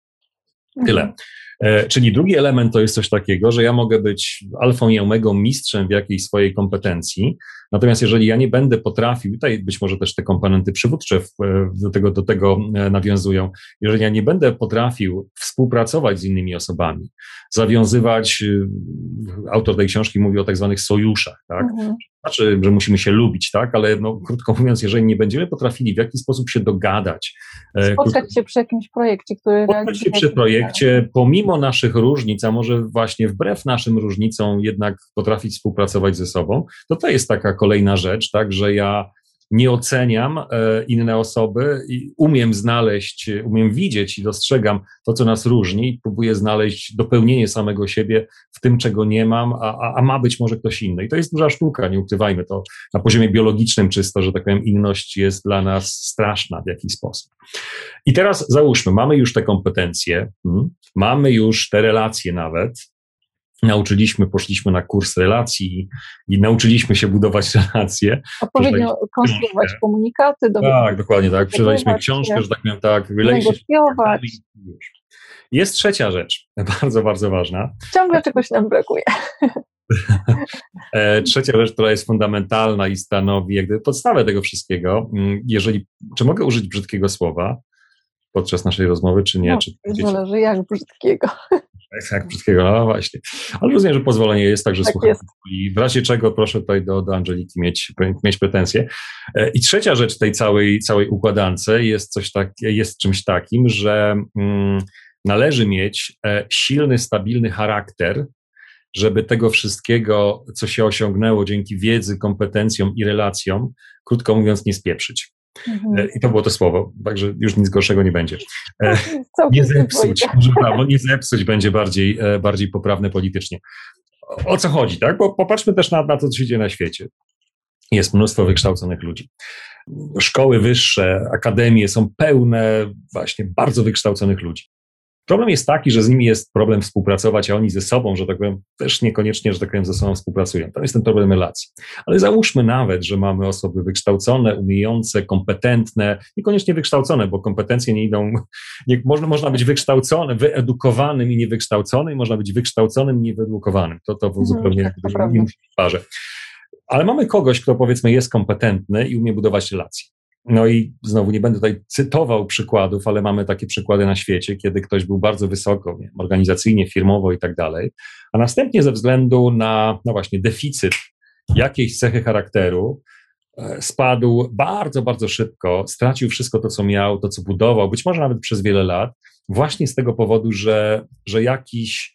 S2: Tyle. Mhm. E, czyli drugi element to jest coś takiego, że ja mogę być alfą i omegą mistrzem w jakiejś swojej kompetencji, natomiast jeżeli ja nie będę potrafił, tutaj być może też te komponenty przywódcze do tego, do tego e, nawiązują, jeżeli ja nie będę potrafił współpracować z innymi osobami, zawiązywać, y, autor tej książki mówi o tak zwanych sojuszach, tak? Mhm znaczy, że musimy się lubić, tak? Ale no, krótko mówiąc, jeżeli nie będziemy potrafili w jakiś sposób się dogadać.
S1: E, Spotkać krótko, się przy jakimś projekcie, który
S2: Spotkać się przy projekcie, pomimo naszych różnic, a może właśnie wbrew naszym różnicom jednak potrafić współpracować ze sobą, to to jest taka kolejna rzecz, tak? Że ja nie oceniam e, inne osoby i umiem znaleźć, umiem widzieć i dostrzegam to, co nas różni i próbuję znaleźć dopełnienie samego siebie w tym, czego nie mam, a, a ma być może ktoś inny. I to jest duża sztuka, nie ukrywajmy to na poziomie biologicznym czysto, że tak powiem, inność jest dla nas straszna w jakiś sposób. I teraz załóżmy, mamy już te kompetencje, hmm, mamy już te relacje nawet, nauczyliśmy, poszliśmy na kurs relacji i nauczyliśmy się budować [laughs] relacje.
S1: Odpowiednio konstruować komunikaty.
S2: Tak, dokładnie tak. Przeczytaliśmy książkę, że tak powiem, tak,
S1: negocjować.
S2: Jest trzecia rzecz, [laughs] bardzo, bardzo ważna.
S1: Ciągle czegoś nam brakuje. [laughs]
S2: E, trzecia rzecz, która jest fundamentalna i stanowi jakby podstawę tego wszystkiego, mm, jeżeli, czy mogę użyć brzydkiego słowa podczas naszej rozmowy, czy nie?
S1: No,
S2: czy,
S1: zależy jak brzydkiego.
S2: Tak, wszystkiego, no właśnie. Ale rozumiem, że pozwolenie jest, także tak słucham. I w razie czego proszę tutaj do, do Angeliki mieć, mieć pretensje. E, I trzecia rzecz tej całej, całej układance jest coś tak, jest czymś takim, że mm, należy mieć e, silny, stabilny charakter, żeby tego wszystkiego, co się osiągnęło dzięki wiedzy, kompetencjom i relacjom, krótko mówiąc, nie spieprzyć. Mhm. E, I to było to słowo, także już nic gorszego nie będzie. E, nie zepsuć, może prawo, nie zepsuć będzie bardziej, e, bardziej poprawne politycznie. O co chodzi, tak? Bo popatrzmy też na, na to, co się dzieje na świecie. Jest mnóstwo wykształconych ludzi. Szkoły wyższe, akademie są pełne właśnie bardzo wykształconych ludzi. Problem jest taki, że z nimi jest problem współpracować, a oni ze sobą, że tak powiem, też niekoniecznie, że tak powiem, ze sobą współpracują. To jest ten problem relacji. Ale załóżmy nawet, że mamy osoby wykształcone, umiejące, kompetentne, niekoniecznie wykształcone, bo kompetencje nie idą, nie, można, można być wykształconym, wyedukowanym i niewykształconym, można być wykształconym i niewyedukowanym. To, to mhm, zupełnie tak, nie musi być w parze. Ale mamy kogoś, kto powiedzmy jest kompetentny i umie budować relacje. No i znowu nie będę tutaj cytował przykładów, ale mamy takie przykłady na świecie, kiedy ktoś był bardzo wysoko nie, organizacyjnie, firmowo i tak dalej, a następnie ze względu na, no właśnie, deficyt jakiejś cechy charakteru, e, spadł bardzo, bardzo szybko, stracił wszystko to, co miał, to, co budował, być może nawet przez wiele lat, właśnie z tego powodu, że, że jakiś,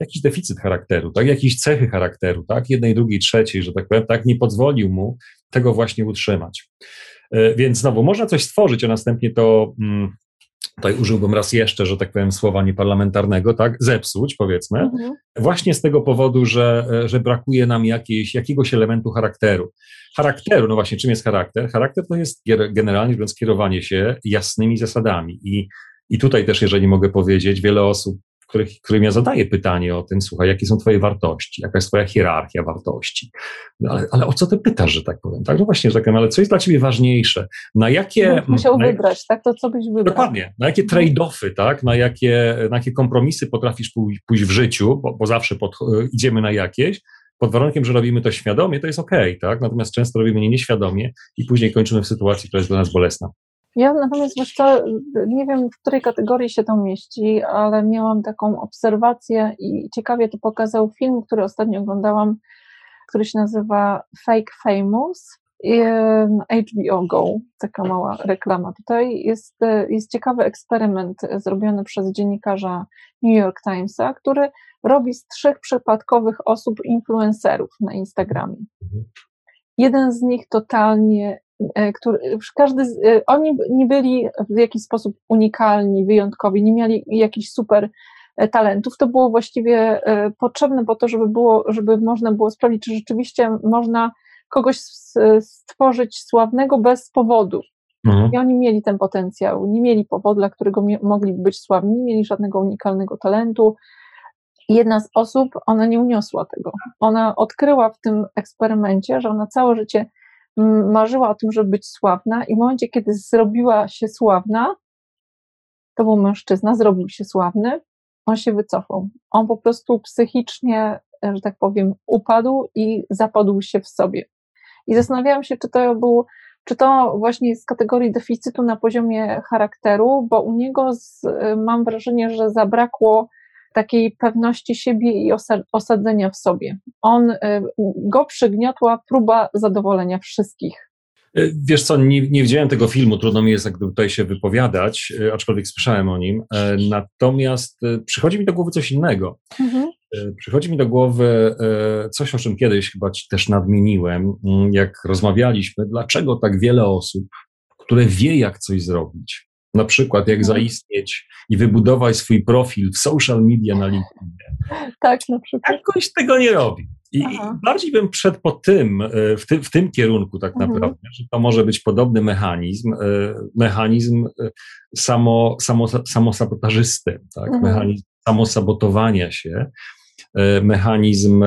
S2: jakiś deficyt charakteru, tak, jakieś cechy charakteru, tak, jednej, drugiej, trzeciej, że tak powiem, tak, nie pozwolił mu tego właśnie utrzymać. E, więc znowu można coś stworzyć, a następnie to mm, tutaj użyłbym raz jeszcze, że tak powiem, słowa nieparlamentarnego, tak, zepsuć, powiedzmy, mhm. właśnie z tego powodu, że, że brakuje nam jakiejś, jakiegoś elementu charakteru. Charakteru, no właśnie, czym jest charakter? Charakter to jest generalnie mówiąc kierowanie się jasnymi zasadami i i tutaj też, jeżeli mogę powiedzieć, wiele osób których, którym ja zadaję pytanie o tym, słuchaj, jakie są twoje wartości, jaka jest twoja hierarchia wartości, no, ale, ale o co ty pytasz, że tak powiem, tak? No właśnie, że tak powiem, ale co jest dla ciebie ważniejsze? Na jakie...
S1: Musiał na, wybrać, tak? To co byś wybrał?
S2: Dokładnie. Na jakie trade-offy, tak? Na jakie, na jakie kompromisy potrafisz pójść, pójść w życiu, bo, bo zawsze pod, idziemy na jakieś, pod warunkiem, że robimy to świadomie, to jest ok, tak? Natomiast często robimy nie nieświadomie i później kończymy w sytuacji, która jest dla nas bolesna.
S1: Ja natomiast wiesz co, nie wiem w której kategorii się to mieści, ale miałam taką obserwację i ciekawie to pokazał film, który ostatnio oglądałam, który się nazywa Fake Famous. HBO Go, taka mała reklama. Tutaj jest, jest ciekawy eksperyment zrobiony przez dziennikarza New York Timesa, który robi z trzech przypadkowych osób influencerów na Instagramie. Mhm. Jeden z nich totalnie E, który, każdy, e, oni nie byli w jakiś sposób unikalni, wyjątkowi, nie mieli jakichś super e, talentów. To było właściwie potrzebne po to, żeby było, żeby można było sprawdzić, czy rzeczywiście można kogoś stworzyć sławnego bez powodu. Mhm. I oni mieli ten potencjał, nie mieli powodu, dla którego mogliby być sławni, nie mieli żadnego unikalnego talentu. Jedna z osób, ona nie uniosła tego. Ona odkryła w tym eksperymencie, że ona całe życie marzyła o tym, żeby być sławna i w momencie, kiedy zrobiła się sławna, to był mężczyzna, zrobił się sławny, on się wycofał. On po prostu psychicznie, że tak powiem, upadł i zapadł się w sobie. I zastanawiałam się, czy to był, czy to właśnie z kategorii deficytu na poziomie charakteru, bo u niego z, mam wrażenie, że zabrakło takiej pewności siebie i osadzenia w sobie. On, y, go przygniotła próba zadowolenia wszystkich.
S2: Y, wiesz co, nie, nie widziałem tego filmu, trudno mi jest jakby tutaj się wypowiadać, y, aczkolwiek słyszałem o nim. Natomiast przychodzi mi do głowy coś innego. Mhm. Przychodzi mi do głowy coś, o czym kiedyś chyba ci też nadmieniłem, mm, jak rozmawialiśmy, dlaczego tak wiele osób, które wie, jak coś zrobić, na przykład, jak mhm. zaistnieć i wybudować swój profil w social media na LinkedInie.
S1: Tak, na przykład.
S2: Jakoś tego nie robi. I, I, bardziej bym przed po tym, e, w, ty, w tym kierunku tak mhm. naprawdę, że to może być podobny mechanizm, e, mechanizm e, samo, samo, samosabotażysty, tak? Mhm. mechanizm samosabotowania się, mechanizm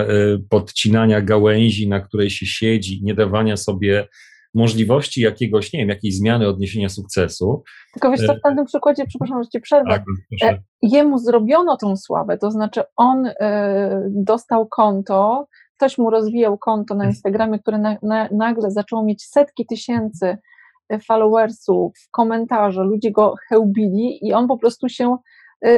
S2: podcinania gałęzi, na której się siedzi, nie dawania sobie możliwości jakiegoś, nie wiem, jakiejś zmiany odniesienia sukcesu.
S1: Tylko wiesz co, w każdym przykładzie, przepraszam, że ci przerwę, tak, e, jemu zrobiono tą sławę, to znaczy on y, dostał konto, ktoś mu rozwijał konto na Instagramie, które na, na, nagle zaczęło mieć setki tysięcy e, followersów, komentarze, ludzie go chełbili i on po prostu się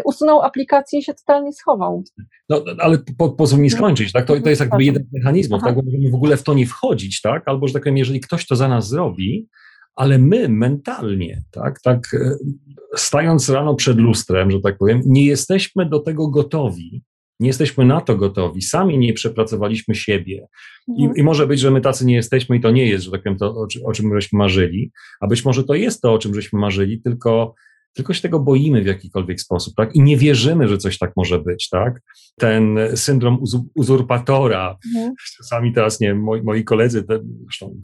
S1: usunął aplikację i się totalnie schował.
S2: No, ale po, pozwól mi skończyć, tak? To, to jest jakby jeden z mechanizmów, tak? Bo możemy w ogóle w to nie wchodzić, tak? Albo, że tak powiem, jeżeli ktoś to za nas zrobi, ale my mentalnie, tak, tak, e, stając rano przed lustrem, że tak powiem, nie jesteśmy do tego gotowi, nie jesteśmy na to gotowi, sami nie przepracowaliśmy siebie. I, mhm. I, może być, że my tacy nie jesteśmy i to nie jest, że tak powiem, to, o, o czym żeśmy marzyli, a być może to jest to, o czym żeśmy marzyli, tylko tylko się tego boimy w jakikolwiek sposób, tak? I nie wierzymy, że coś tak może być, tak? Ten syndrom uzurpatora, mhm. czasami teraz, nie moi, moi koledzy, te, zresztą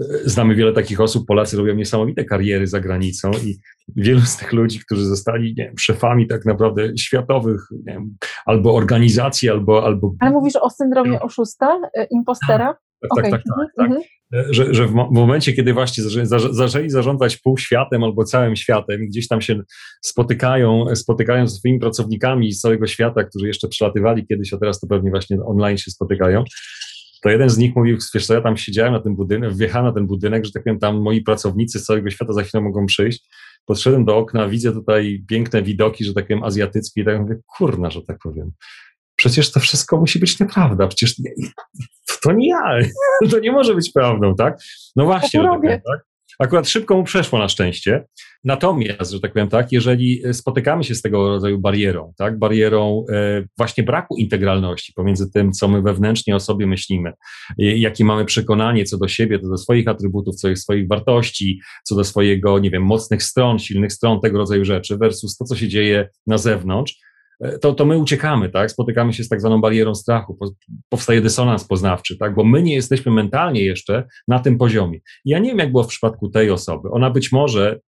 S2: e, znamy wiele takich osób, Polacy robią niesamowite kariery za granicą i wielu z tych ludzi, którzy zostali, nie wiem, szefami tak naprawdę światowych, nie wiem, albo organizacji, albo, albo...
S1: Ale mówisz o syndromie oszusta, e, impostera?
S2: Tak, okay. tak, tak, tak, tak. Mhm że, że w momencie, kiedy właśnie zaczęli zarządzać półświatem albo całym światem gdzieś tam się spotykają, spotykają z swoimi pracownikami z całego świata, którzy jeszcze przelatywali kiedyś, a teraz to pewnie właśnie online się spotykają, to jeden z nich mówił, wiesz co, ja tam siedziałem na tym budynek, wjechałem na ten budynek, że tak powiem, tam moi pracownicy z całego świata za chwilę mogą przyjść. Podszedłem do okna, widzę tutaj piękne widoki, że tak powiem, azjatyckie i tak mówię, kurna, że tak powiem przecież to wszystko musi być nieprawda, przecież to nie ja, [laughs] to nie może być prawdą, tak? No właśnie, tak, tak? Akurat szybko mu przeszło na szczęście. Natomiast, że tak powiem tak, jeżeli spotykamy się z tego rodzaju barierą, tak, barierą e, właśnie braku integralności pomiędzy tym, co my wewnętrznie o sobie myślimy, jakie mamy przekonanie co do siebie, co do swoich atrybutów, co do swoich wartości, co do swojego, nie wiem, mocnych stron, silnych stron, tego rodzaju rzeczy, versus to, co się dzieje na zewnątrz, E, to, to my uciekamy, tak? Spotykamy się z tak zwaną barierą strachu, powstaje dysonans poznawczy, tak? Bo my nie jesteśmy mentalnie jeszcze na tym poziomie. Ja nie wiem, jak było w przypadku tej osoby. Ona być może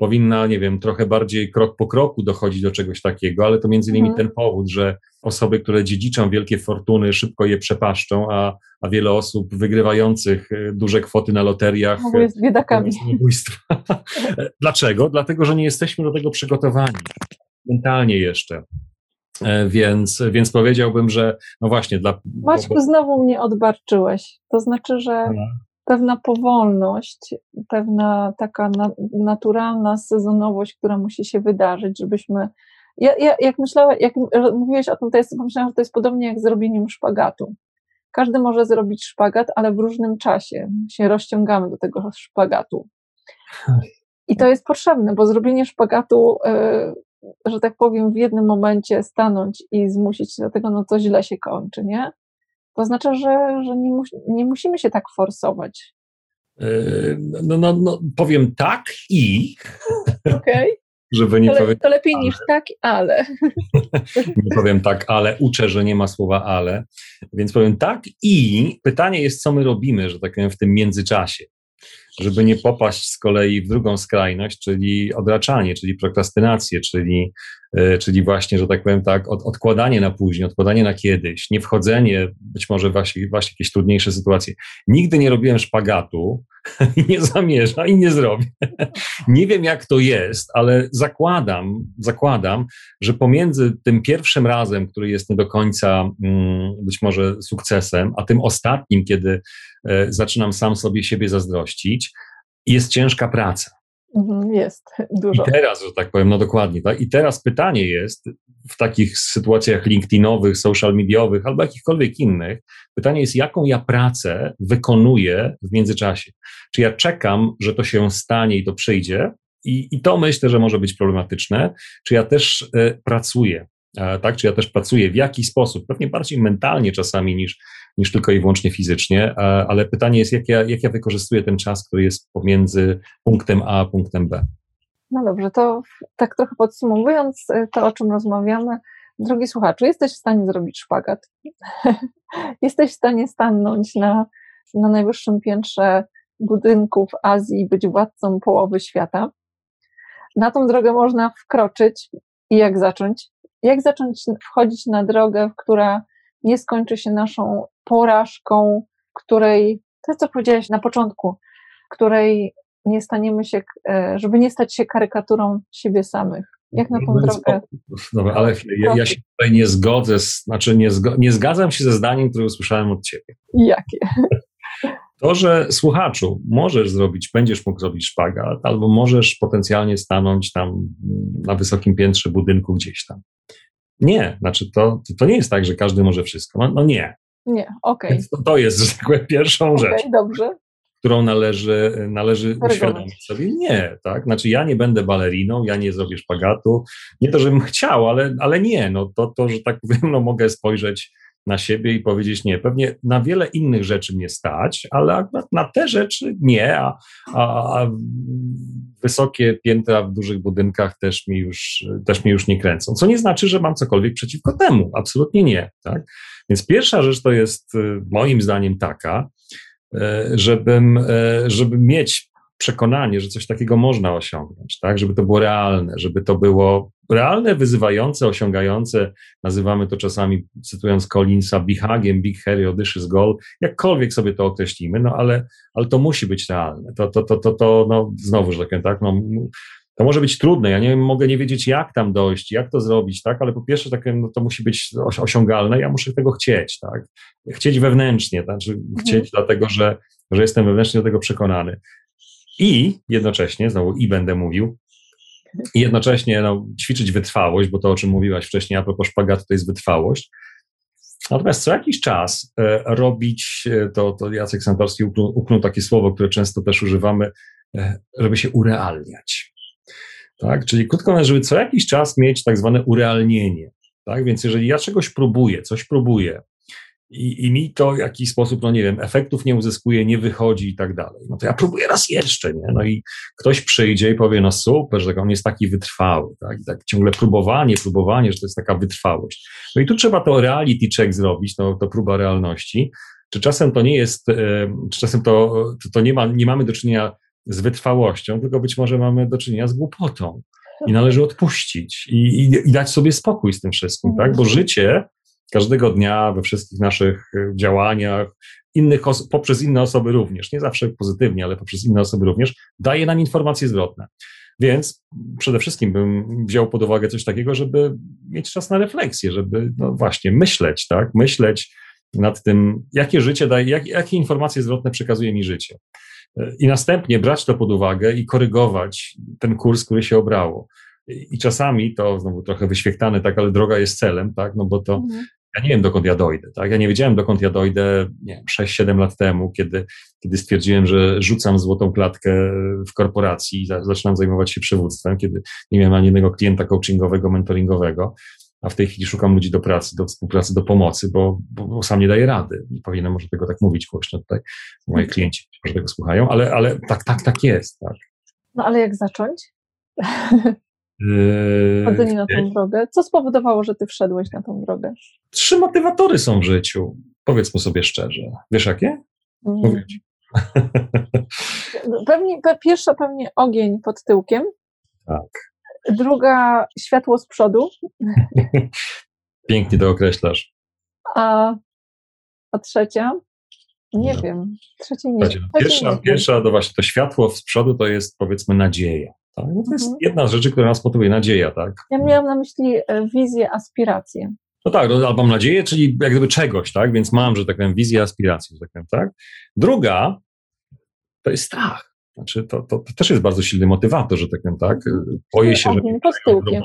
S2: powinna, nie wiem, trochę bardziej krok po kroku dochodzić do czegoś takiego, ale to między innymi mhm. ten powód, że osoby, które dziedziczą wielkie fortuny, szybko je przepaszczą, a, a wiele osób wygrywających e, duże kwoty na loteriach
S1: jest biedakami. [laughs]
S2: Dlaczego? Dlatego, że nie jesteśmy do tego przygotowani mentalnie jeszcze. E, więc, więc powiedziałbym, że no właśnie dla.
S1: Maćku, znowu mnie odbarczyłeś. To znaczy, że pewna powolność, pewna taka na, naturalna sezonowość, która musi się wydarzyć, żebyśmy. Ja, ja, jak myślałem, jak mówiłeś o tym, to jest, pomyślałam, że to jest podobnie jak z robieniem szpagatu. Każdy może zrobić szpagat, ale w różnym czasie się rozciągamy do tego szpagatu. [laughs] I to jest potrzebne, bo zrobienie szpagatu e, że tak powiem, w jednym momencie stanąć i zmusić się do tego, no to źle się kończy, nie? To oznacza, że, że nie, nie musimy się tak forsować.
S2: Yy, no, no, no, powiem tak i. [laughs]
S1: Okej. Okay.
S2: Żeby nie
S1: to,
S2: powiedzieć.
S1: To lepiej ale. niż tak, ale. [laughs]
S2: nie powiem tak, ale uczę, że nie ma słowa ale. Więc powiem tak i pytanie jest, co my robimy, że tak powiem, w tym międzyczasie żeby nie popaść z kolei w drugą skrajność, czyli odraczanie, czyli prokrastynację, czyli, czyli właśnie, że tak powiem tak, od, odkładanie na później, odkładanie na kiedyś, nie wchodzenie być może właśnie, właśnie jakieś trudniejsze sytuacje. Nigdy nie robiłem szpagatu, [laughs] nie zamierzam i nie zrobię. [laughs] nie wiem, jak to jest, ale zakładam, zakładam, że pomiędzy tym pierwszym razem, który jest nie do końca mm, być może sukcesem, a tym ostatnim, kiedy e, zaczynam sam sobie siebie zazdrościć, jest ciężka praca.
S1: Mhm, jest, [laughs] dużo.
S2: I teraz, że tak powiem, no dokładnie. Tak? I teraz pytanie jest w takich sytuacjach LinkedInowych, social mediowych albo jakichkolwiek innych, pytanie jest, jaką ja pracę wykonuję w międzyczasie. Czy ja czekam, że to się stanie i to przyjdzie, i, i to myślę, że może być problematyczne, czy ja też y, pracuję, tak? Czy ja też pracuję w jaki sposób, pewnie bardziej mentalnie czasami niż, niż tylko i wyłącznie fizycznie, ale pytanie jest, jak ja, jak ja wykorzystuję ten czas, który jest pomiędzy punktem A a punktem B.
S1: No dobrze, to tak trochę podsumowując y, to, o czym rozmawiamy, drogi słuchaczu, jesteś w stanie zrobić szpagat. [laughs] jesteś w stanie stanąć na, na najwyższym piętrze budynku w Azji i być władcą połowy świata. Na tą drogę można wkroczyć i jak zacząć? Jak zacząć wchodzić na drogę, która nie skończy się naszą porażką, której, to co powiedziałeś na początku, której nie staniemy się, e, żeby nie stać się karykaturą siebie samych. Jak na tą no drogę?
S2: Dobra, ale ja, ja, się tutaj nie zgodzę, z, znaczy nie, zgo, nie zgadzam się ze zdaniem, które usłyszałem od ciebie.
S1: Jakie?
S2: To, że słuchaczu możesz zrobić, będziesz mógł zrobić szpagat, albo możesz potencjalnie stanąć tam na wysokim piętrze budynku gdzieś tam. Nie, znaczy to, to nie jest tak, że każdy może wszystko. No, no nie.
S1: Nie, okej. Okay.
S2: To, to, jest, że tak powiem, pierwszą okay, rzecz.
S1: dobrze.
S2: Którą należy, należy uświadomić sobie. Nie, tak? Znaczy ja nie będę baleriną, ja nie zrobię szpagatu. Nie to, żebym chciał, ale, ale nie. No to, to, że tak powiem, no mogę spojrzeć na siebie i powiedzieć nie. Pewnie na wiele innych rzeczy mnie stać, ale na te rzeczy nie, a, a, a wysokie piętra w dużych budynkach też mi, już, też mi już nie kręcą. Co nie znaczy, że mam cokolwiek przeciwko temu. Absolutnie nie. Tak? Więc pierwsza rzecz to jest y, moim zdaniem taka, y, żebym, y, żeby mieć przekonanie, że coś takiego można osiągnąć, tak? Żeby to było realne, żeby to było realne, wyzywające, osiągające, nazywamy to czasami, cytując Collinsa, bihagiem, big hairy, audacious goal, jakkolwiek sobie to określimy, no ale, ale to musi być realne. To, to, to, to, to no, znowu, że tak powiem, tak, no, to może być trudne, ja nie mogę nie wiedzieć, jak tam dojść, jak to zrobić, tak, ale po pierwsze, tak, no, to musi być osiągalne, ja muszę tego chcieć, tak, chcieć wewnętrznie, tak, znaczy chcieć mhm. dlatego, że, że jestem wewnętrznie do tego przekonany. I jednocześnie, znowu i będę mówił, i jednocześnie no, ćwiczyć wytrwałość, bo to, o czym mówiłaś wcześniej, a propos szpagatu, to jest wytrwałość. Natomiast co jakiś czas e, robić, e, to, to Jacek Santorski uknął, uknął takie słowo, które często też używamy, e, żeby się urealniać. Tak? Czyli krótko mówiąc, żeby co jakiś czas mieć tak zwane urealnienie. Tak? Więc jeżeli ja czegoś próbuję, coś próbuję, i, i mi to w jakiś sposób, no nie wiem, efektów nie uzyskuje, nie wychodzi i tak dalej. No to ja próbuję raz jeszcze, nie? No i ktoś przyjdzie i powie, no super, że on jest taki wytrwały, tak? I tak ciągle próbowanie, próbowanie, że to jest taka wytrwałość. No i tu trzeba to reality check zrobić, to, to próba realności. Czy czasem to nie jest, czy czasem to, to nie, ma, nie mamy do czynienia z wytrwałością, tylko być może mamy do czynienia z głupotą. I należy odpuścić i, i, i dać sobie spokój z tym wszystkim, tak? Bo życie każdego dnia we wszystkich naszych y, działaniach, innych poprzez inne osoby również, nie zawsze pozytywnie, ale poprzez inne osoby również, daje nam informacje zwrotne. Więc przede wszystkim bym wziął pod uwagę coś takiego, żeby mieć czas na refleksję, żeby no właśnie myśleć, tak? Myśleć nad tym, jakie życie daje, jak, jakie informacje zwrotne przekazuje mi życie. I następnie brać to pod uwagę i korygować ten kurs, który się obrało. I czasami to znowu trochę wyświechtane, tak, ale droga jest celem, tak, no bo to mhm ja nie wiem, dokąd ja dojdę, tak? Ja nie wiedziałem, dokąd ja dojdę, nie wiem, 6-7 lat temu, kiedy, kiedy stwierdziłem, że rzucam złotą klatkę w korporacji i zaczynam zajmować się przywództwem, kiedy nie miałem ani jednego klienta coachingowego, mentoringowego, a w tej chwili szukam ludzi do pracy, do współpracy, do pomocy, bo, bo, bo sam nie daję rady. Nie powinienem może tego tak mówić głośno tutaj. Moi klienci może tego słuchają, ale, ale tak, tak, tak jest, tak.
S1: No ale jak zacząć? [laughs] Yy, Chodzenie na tą drogę. Co spowodowało, że ty wszedłeś na tą drogę?
S2: Trzy motywatory są w życiu. Powiedzmy sobie szczerze. Wiesz jakie? Mm. [laughs]
S1: Pewnie, pierwsza pewnie ogień pod tyłkiem.
S2: Tak.
S1: Druga światło z przodu. [laughs]
S2: Pięknie to określasz.
S1: A, a trzecia? Nie no. wiem. Trzeciej nie,
S2: pierwsza, nie pierwsza to właśnie to światło z przodu to jest powiedzmy nadzieja. Tak? No to jest mhm. jedna z rzeczy, która nas motywuje, nadzieja, tak?
S1: Ja miałam na myśli e, wizję, aspirację.
S2: No tak, no, albo mam nadzieję, czyli jak gdyby czegoś, tak? Więc mam, że tak powiem, wizję, aspirację, że tak powiem, tak? Druga to jest strach. Znaczy, to, to, to, też jest bardzo silny motywator, że tak powiem, tak? Boję się, że...
S1: Pod tyłkiem.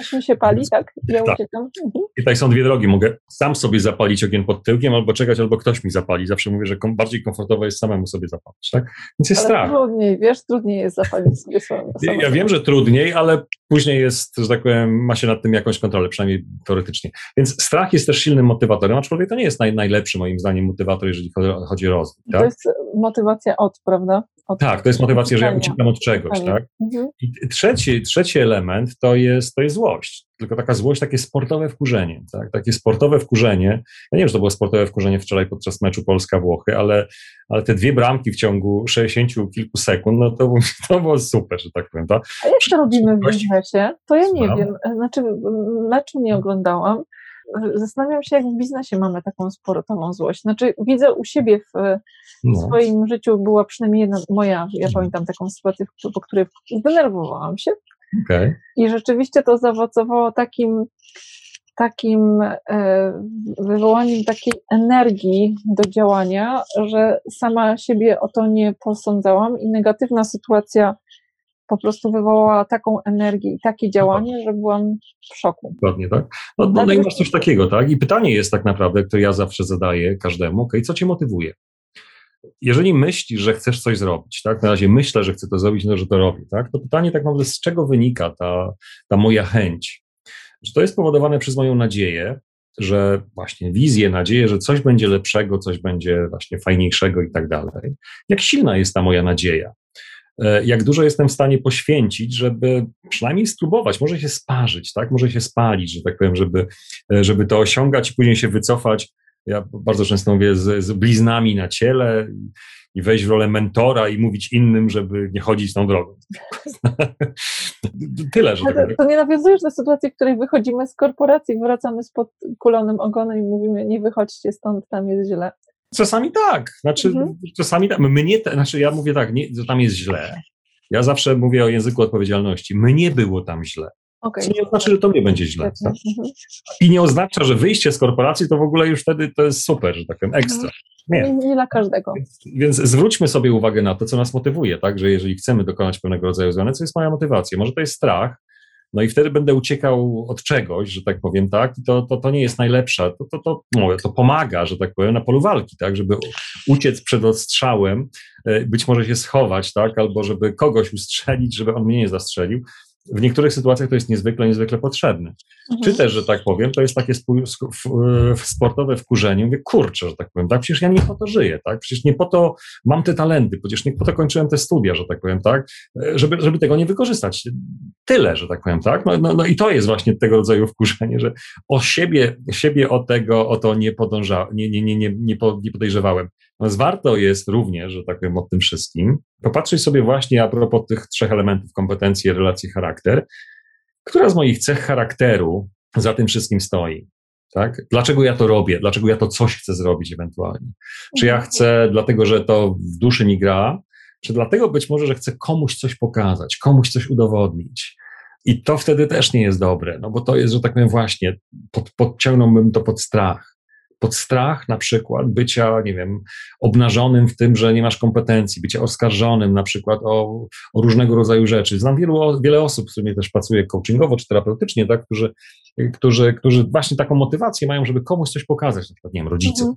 S1: Aż mi się pali, tak? Ja tak. uciekam. Mhm.
S2: I tutaj są dwie drogi. Mogę sam sobie zapalić ogień pod tyłkiem, albo czekać, albo ktoś mi zapali. Zawsze mówię, że kom, bardziej komfortowo jest samemu sobie zapalić, tak? Więc jest
S1: ale
S2: strach.
S1: trudniej, wiesz, trudniej jest zapalić sobie samemu.
S2: Ja wiem, że trudniej, ale później jest, że tak powiem, ma się nad tym jakąś kontrolę, przynajmniej teoretycznie. Więc strach jest też silnym motywatorem, aczkolwiek to nie jest naj, najlepszy moim zdaniem motywator, jeżeli chodzi o rozwój. Tak?
S1: To jest motywacja od, prawda? Od
S2: tak, to jest motywacja, że ja uciekam od czegoś, tak? Mhm. I trzeci, trzeci element to jest, to jest złość. Tylko taka złość, takie sportowe wkurzenie, tak? Takie sportowe wkurzenie. Ja nie wiem, czy to było sportowe wkurzenie wczoraj podczas meczu Polska-Włochy, ale, ale te dwie bramki w ciągu 60 kilku sekund, no to, [laughs] to było super, że tak powiem. Tak?
S1: A jak to robimy w biznesie? To ja nie wiem. Znaczy, meczu nie oglądałam, zastanawiam się, jak w biznesie mamy taką sportową złość. Znaczy, widzę u siebie w, no. swoim życiu była przynajmniej jedna moja, ja pamiętam taką sytuację, po której zdenerwowałam się. Okay. I rzeczywiście to zaowocowało takim, takim e, wywołaniem takiej energii do działania, że sama siebie o to nie posądzałam i negatywna sytuacja po prostu wywołała taką energię i takie działanie, że byłam w szoku.
S2: Dokładnie, tak? No, no, no i masz coś takiego, tak? I pytanie jest tak naprawdę, które ja zawsze zadaję każdemu, ok, co cię motywuje? Jeżeli myślisz, że chcesz coś zrobić, tak? Na razie myślę, że chcę to zrobić, no że to robię, tak? To pytanie tak naprawdę, z czego wynika ta, ta moja chęć? Że to jest spowodowane przez moją nadzieję, że właśnie wizję, nadzieję, że coś będzie lepszego, coś będzie właśnie fajniejszego i tak dalej. Jak silna jest ta moja nadzieja? E, jak dużo jestem w stanie poświęcić, żeby przynajmniej spróbować, może się sparzyć, tak? Może się spalić, że tak powiem, żeby, e, żeby to osiągać i później się wycofać. Ja bardzo często mówię z, z bliznami na ciele i wejść w rolę mentora i mówić innym, żeby nie chodzić tą drogą. [laughs] Tyle, że.
S1: Tak to, nie nawiązujesz do sytuacji, w której wychodzimy z korporacji, wracamy z podkulonym ogonem i mówimy, nie wychodźcie stąd, tam jest źle.
S2: Czasami tak. Znaczy, mhm. czasami tak. Mnie, znaczy ja mówię tak, nie, że tam jest źle. Ja zawsze mówię o języku odpowiedzialności. Mnie było tam źle. Okay. Co nie oznacza, że to nie będzie źle. Tak? Mhm. I nie oznacza, że wyjście z korporacji to w ogóle już wtedy to jest super, że tak powiem, ekstra.
S1: Nie. nie, nie dla każdego.
S2: Więc, więc, zwróćmy sobie uwagę na to, co nas motywuje, tak? Że jeżeli chcemy dokonać pewnego rodzaju zmiany, co jest moja motywacja? Może to jest strach, No i wtedy będę uciekał od czegoś, że tak powiem, tak? I to, to, to nie jest najlepsza, to, to, to, no, to pomaga, że tak powiem, na polu walki, tak? Żeby uciec przed ostrzałem, e, być może się schować, tak? Albo żeby kogoś ustrzelić, żeby on mnie nie zastrzelił w niektórych sytuacjach to jest niezwykle, niezwykle potrzebne. Mhm. Czy też, że tak powiem, to jest takie sportowe wkurzenie. Mówię, kurczę, że tak powiem, tak, przecież ja nie po to żyję, tak, przecież nie po to mam te talenty, przecież nie po to kończyłem te studia, że tak powiem, tak, żeby, żeby tego nie wykorzystać. Tyle, że tak powiem, tak, no, no, no i to jest właśnie tego rodzaju wkurzenie, że o siebie, siebie o tego, o to nie podąża, nie, nie, nie, nie, nie podejrzewałem. Natomiast warto jest również, że tak powiem, o tym wszystkim popatrzeć sobie właśnie a propos tych trzech elementów kompetencji, relacji, charakter, która z moich cech charakteru za tym wszystkim stoi. Tak? Dlaczego ja to robię? Dlaczego ja to coś chcę zrobić ewentualnie? Czy ja chcę dlatego, że to w duszy mi gra, czy dlatego być może, że chcę komuś coś pokazać, komuś coś udowodnić? I to wtedy też nie jest dobre, no bo to jest, że tak powiem, właśnie, pod, podciągnąłbym to pod strach pod strach na przykład bycia, nie wiem, obnażonym w tym, że nie masz kompetencji, bycia oskarżonym na przykład o, o różnego rodzaju rzeczy. Znam wielu, wiele osób, z którymi też pracuję coachingowo czy terapeutycznie, tak, którzy, którzy, którzy właśnie taką motywację mają, żeby komuś coś pokazać, na przykład, nie wiem, rodzicom. Mhm.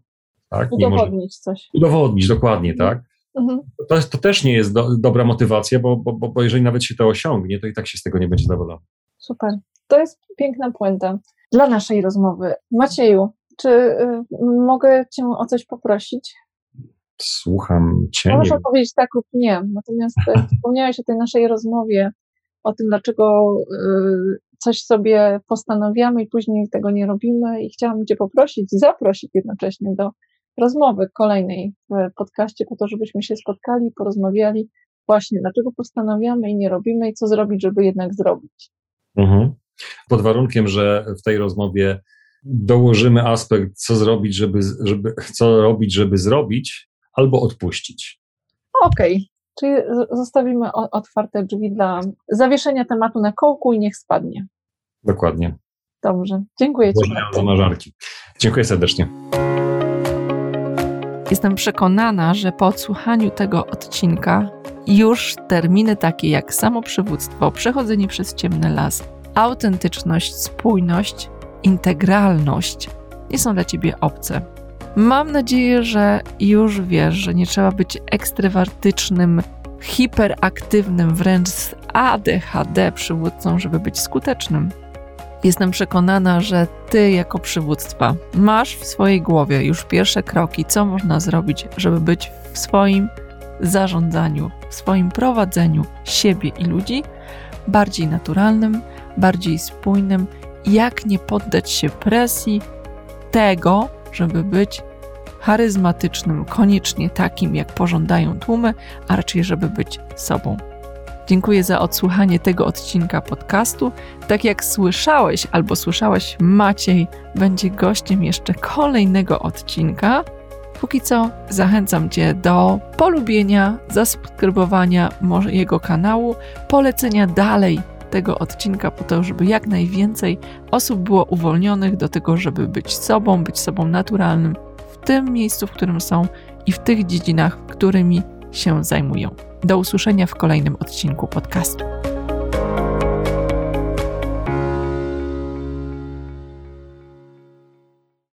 S3: Tak? Udowodnić coś.
S2: Udowodnić, dokładnie, mhm. tak. Mhm. To, jest, to też nie jest do, dobra motywacja, bo, bo, bo jeżeli nawet się to osiągnie, to i tak się z tego nie będzie zadowolony.
S3: Super. To jest piękna puenta dla naszej rozmowy. Macieju, czy y, mogę Cię o coś poprosić?
S2: Słucham Cię.
S3: Możesz odpowiedzieć tak lub nie. Natomiast e, [laughs] wspomniałeś o tej naszej rozmowie, o tym, dlaczego y, coś sobie postanawiamy i później tego nie robimy. I chciałam Cię poprosić, zaprosić jednocześnie do rozmowy kolejnej w podcaście, po to, żebyśmy się spotkali, porozmawiali właśnie, dlaczego postanawiamy i nie robimy i co zrobić, żeby jednak zrobić.
S2: Mhm. Pod warunkiem, że w tej rozmowie dołożymy aspekt, co zrobić, żeby, żeby, co robić, żeby zrobić, albo odpuścić.
S3: Okej, okay. czyli zostawimy otwarte drzwi dla zawieszenia tematu na kołku i niech spadnie.
S2: Dokładnie.
S3: Dobrze, dziękuję Ci
S2: bardzo. Zamarzarki. Dziękuję serdecznie.
S1: Jestem przekonana, że po odsłuchaniu tego odcinka już terminy takie jak samoprzywództwo, przechodzenie przez ciemny las, autentyczność, spójność integralność nie są dla ciebie obce. Mam nadzieję, że już wiesz, że nie trzeba być ekstrewartycznym, hiperaktywnym, wręcz z ADHD przywódcą, żeby być skutecznym. Jestem przekonana, że ty jako przywództwa masz w swojej głowie już pierwsze kroki, co można zrobić, żeby być w swoim zarządzaniu, w swoim prowadzeniu siebie i ludzi bardziej naturalnym, bardziej spójnym jak nie poddać się presji tego, żeby być charyzmatycznym, koniecznie takim, jak pożądają tłumy, a raczej, żeby być sobą. Dziękuję za odsłuchanie tego odcinka podcastu. Tak jak słyszałeś albo słyszałaś, Maciej będzie gościem jeszcze kolejnego odcinka. Póki co zachęcam Cię do polubienia, zasubskrybowania jego kanału, polecenia dalej tego odcinka po to, żeby jak najwięcej osób było uwolnionych do tego, żeby być sobą, być sobą naturalnym w tym miejscu, w którym są i w tych dziedzinach, którymi się zajmują. Do usłyszenia w kolejnym odcinku podcastu.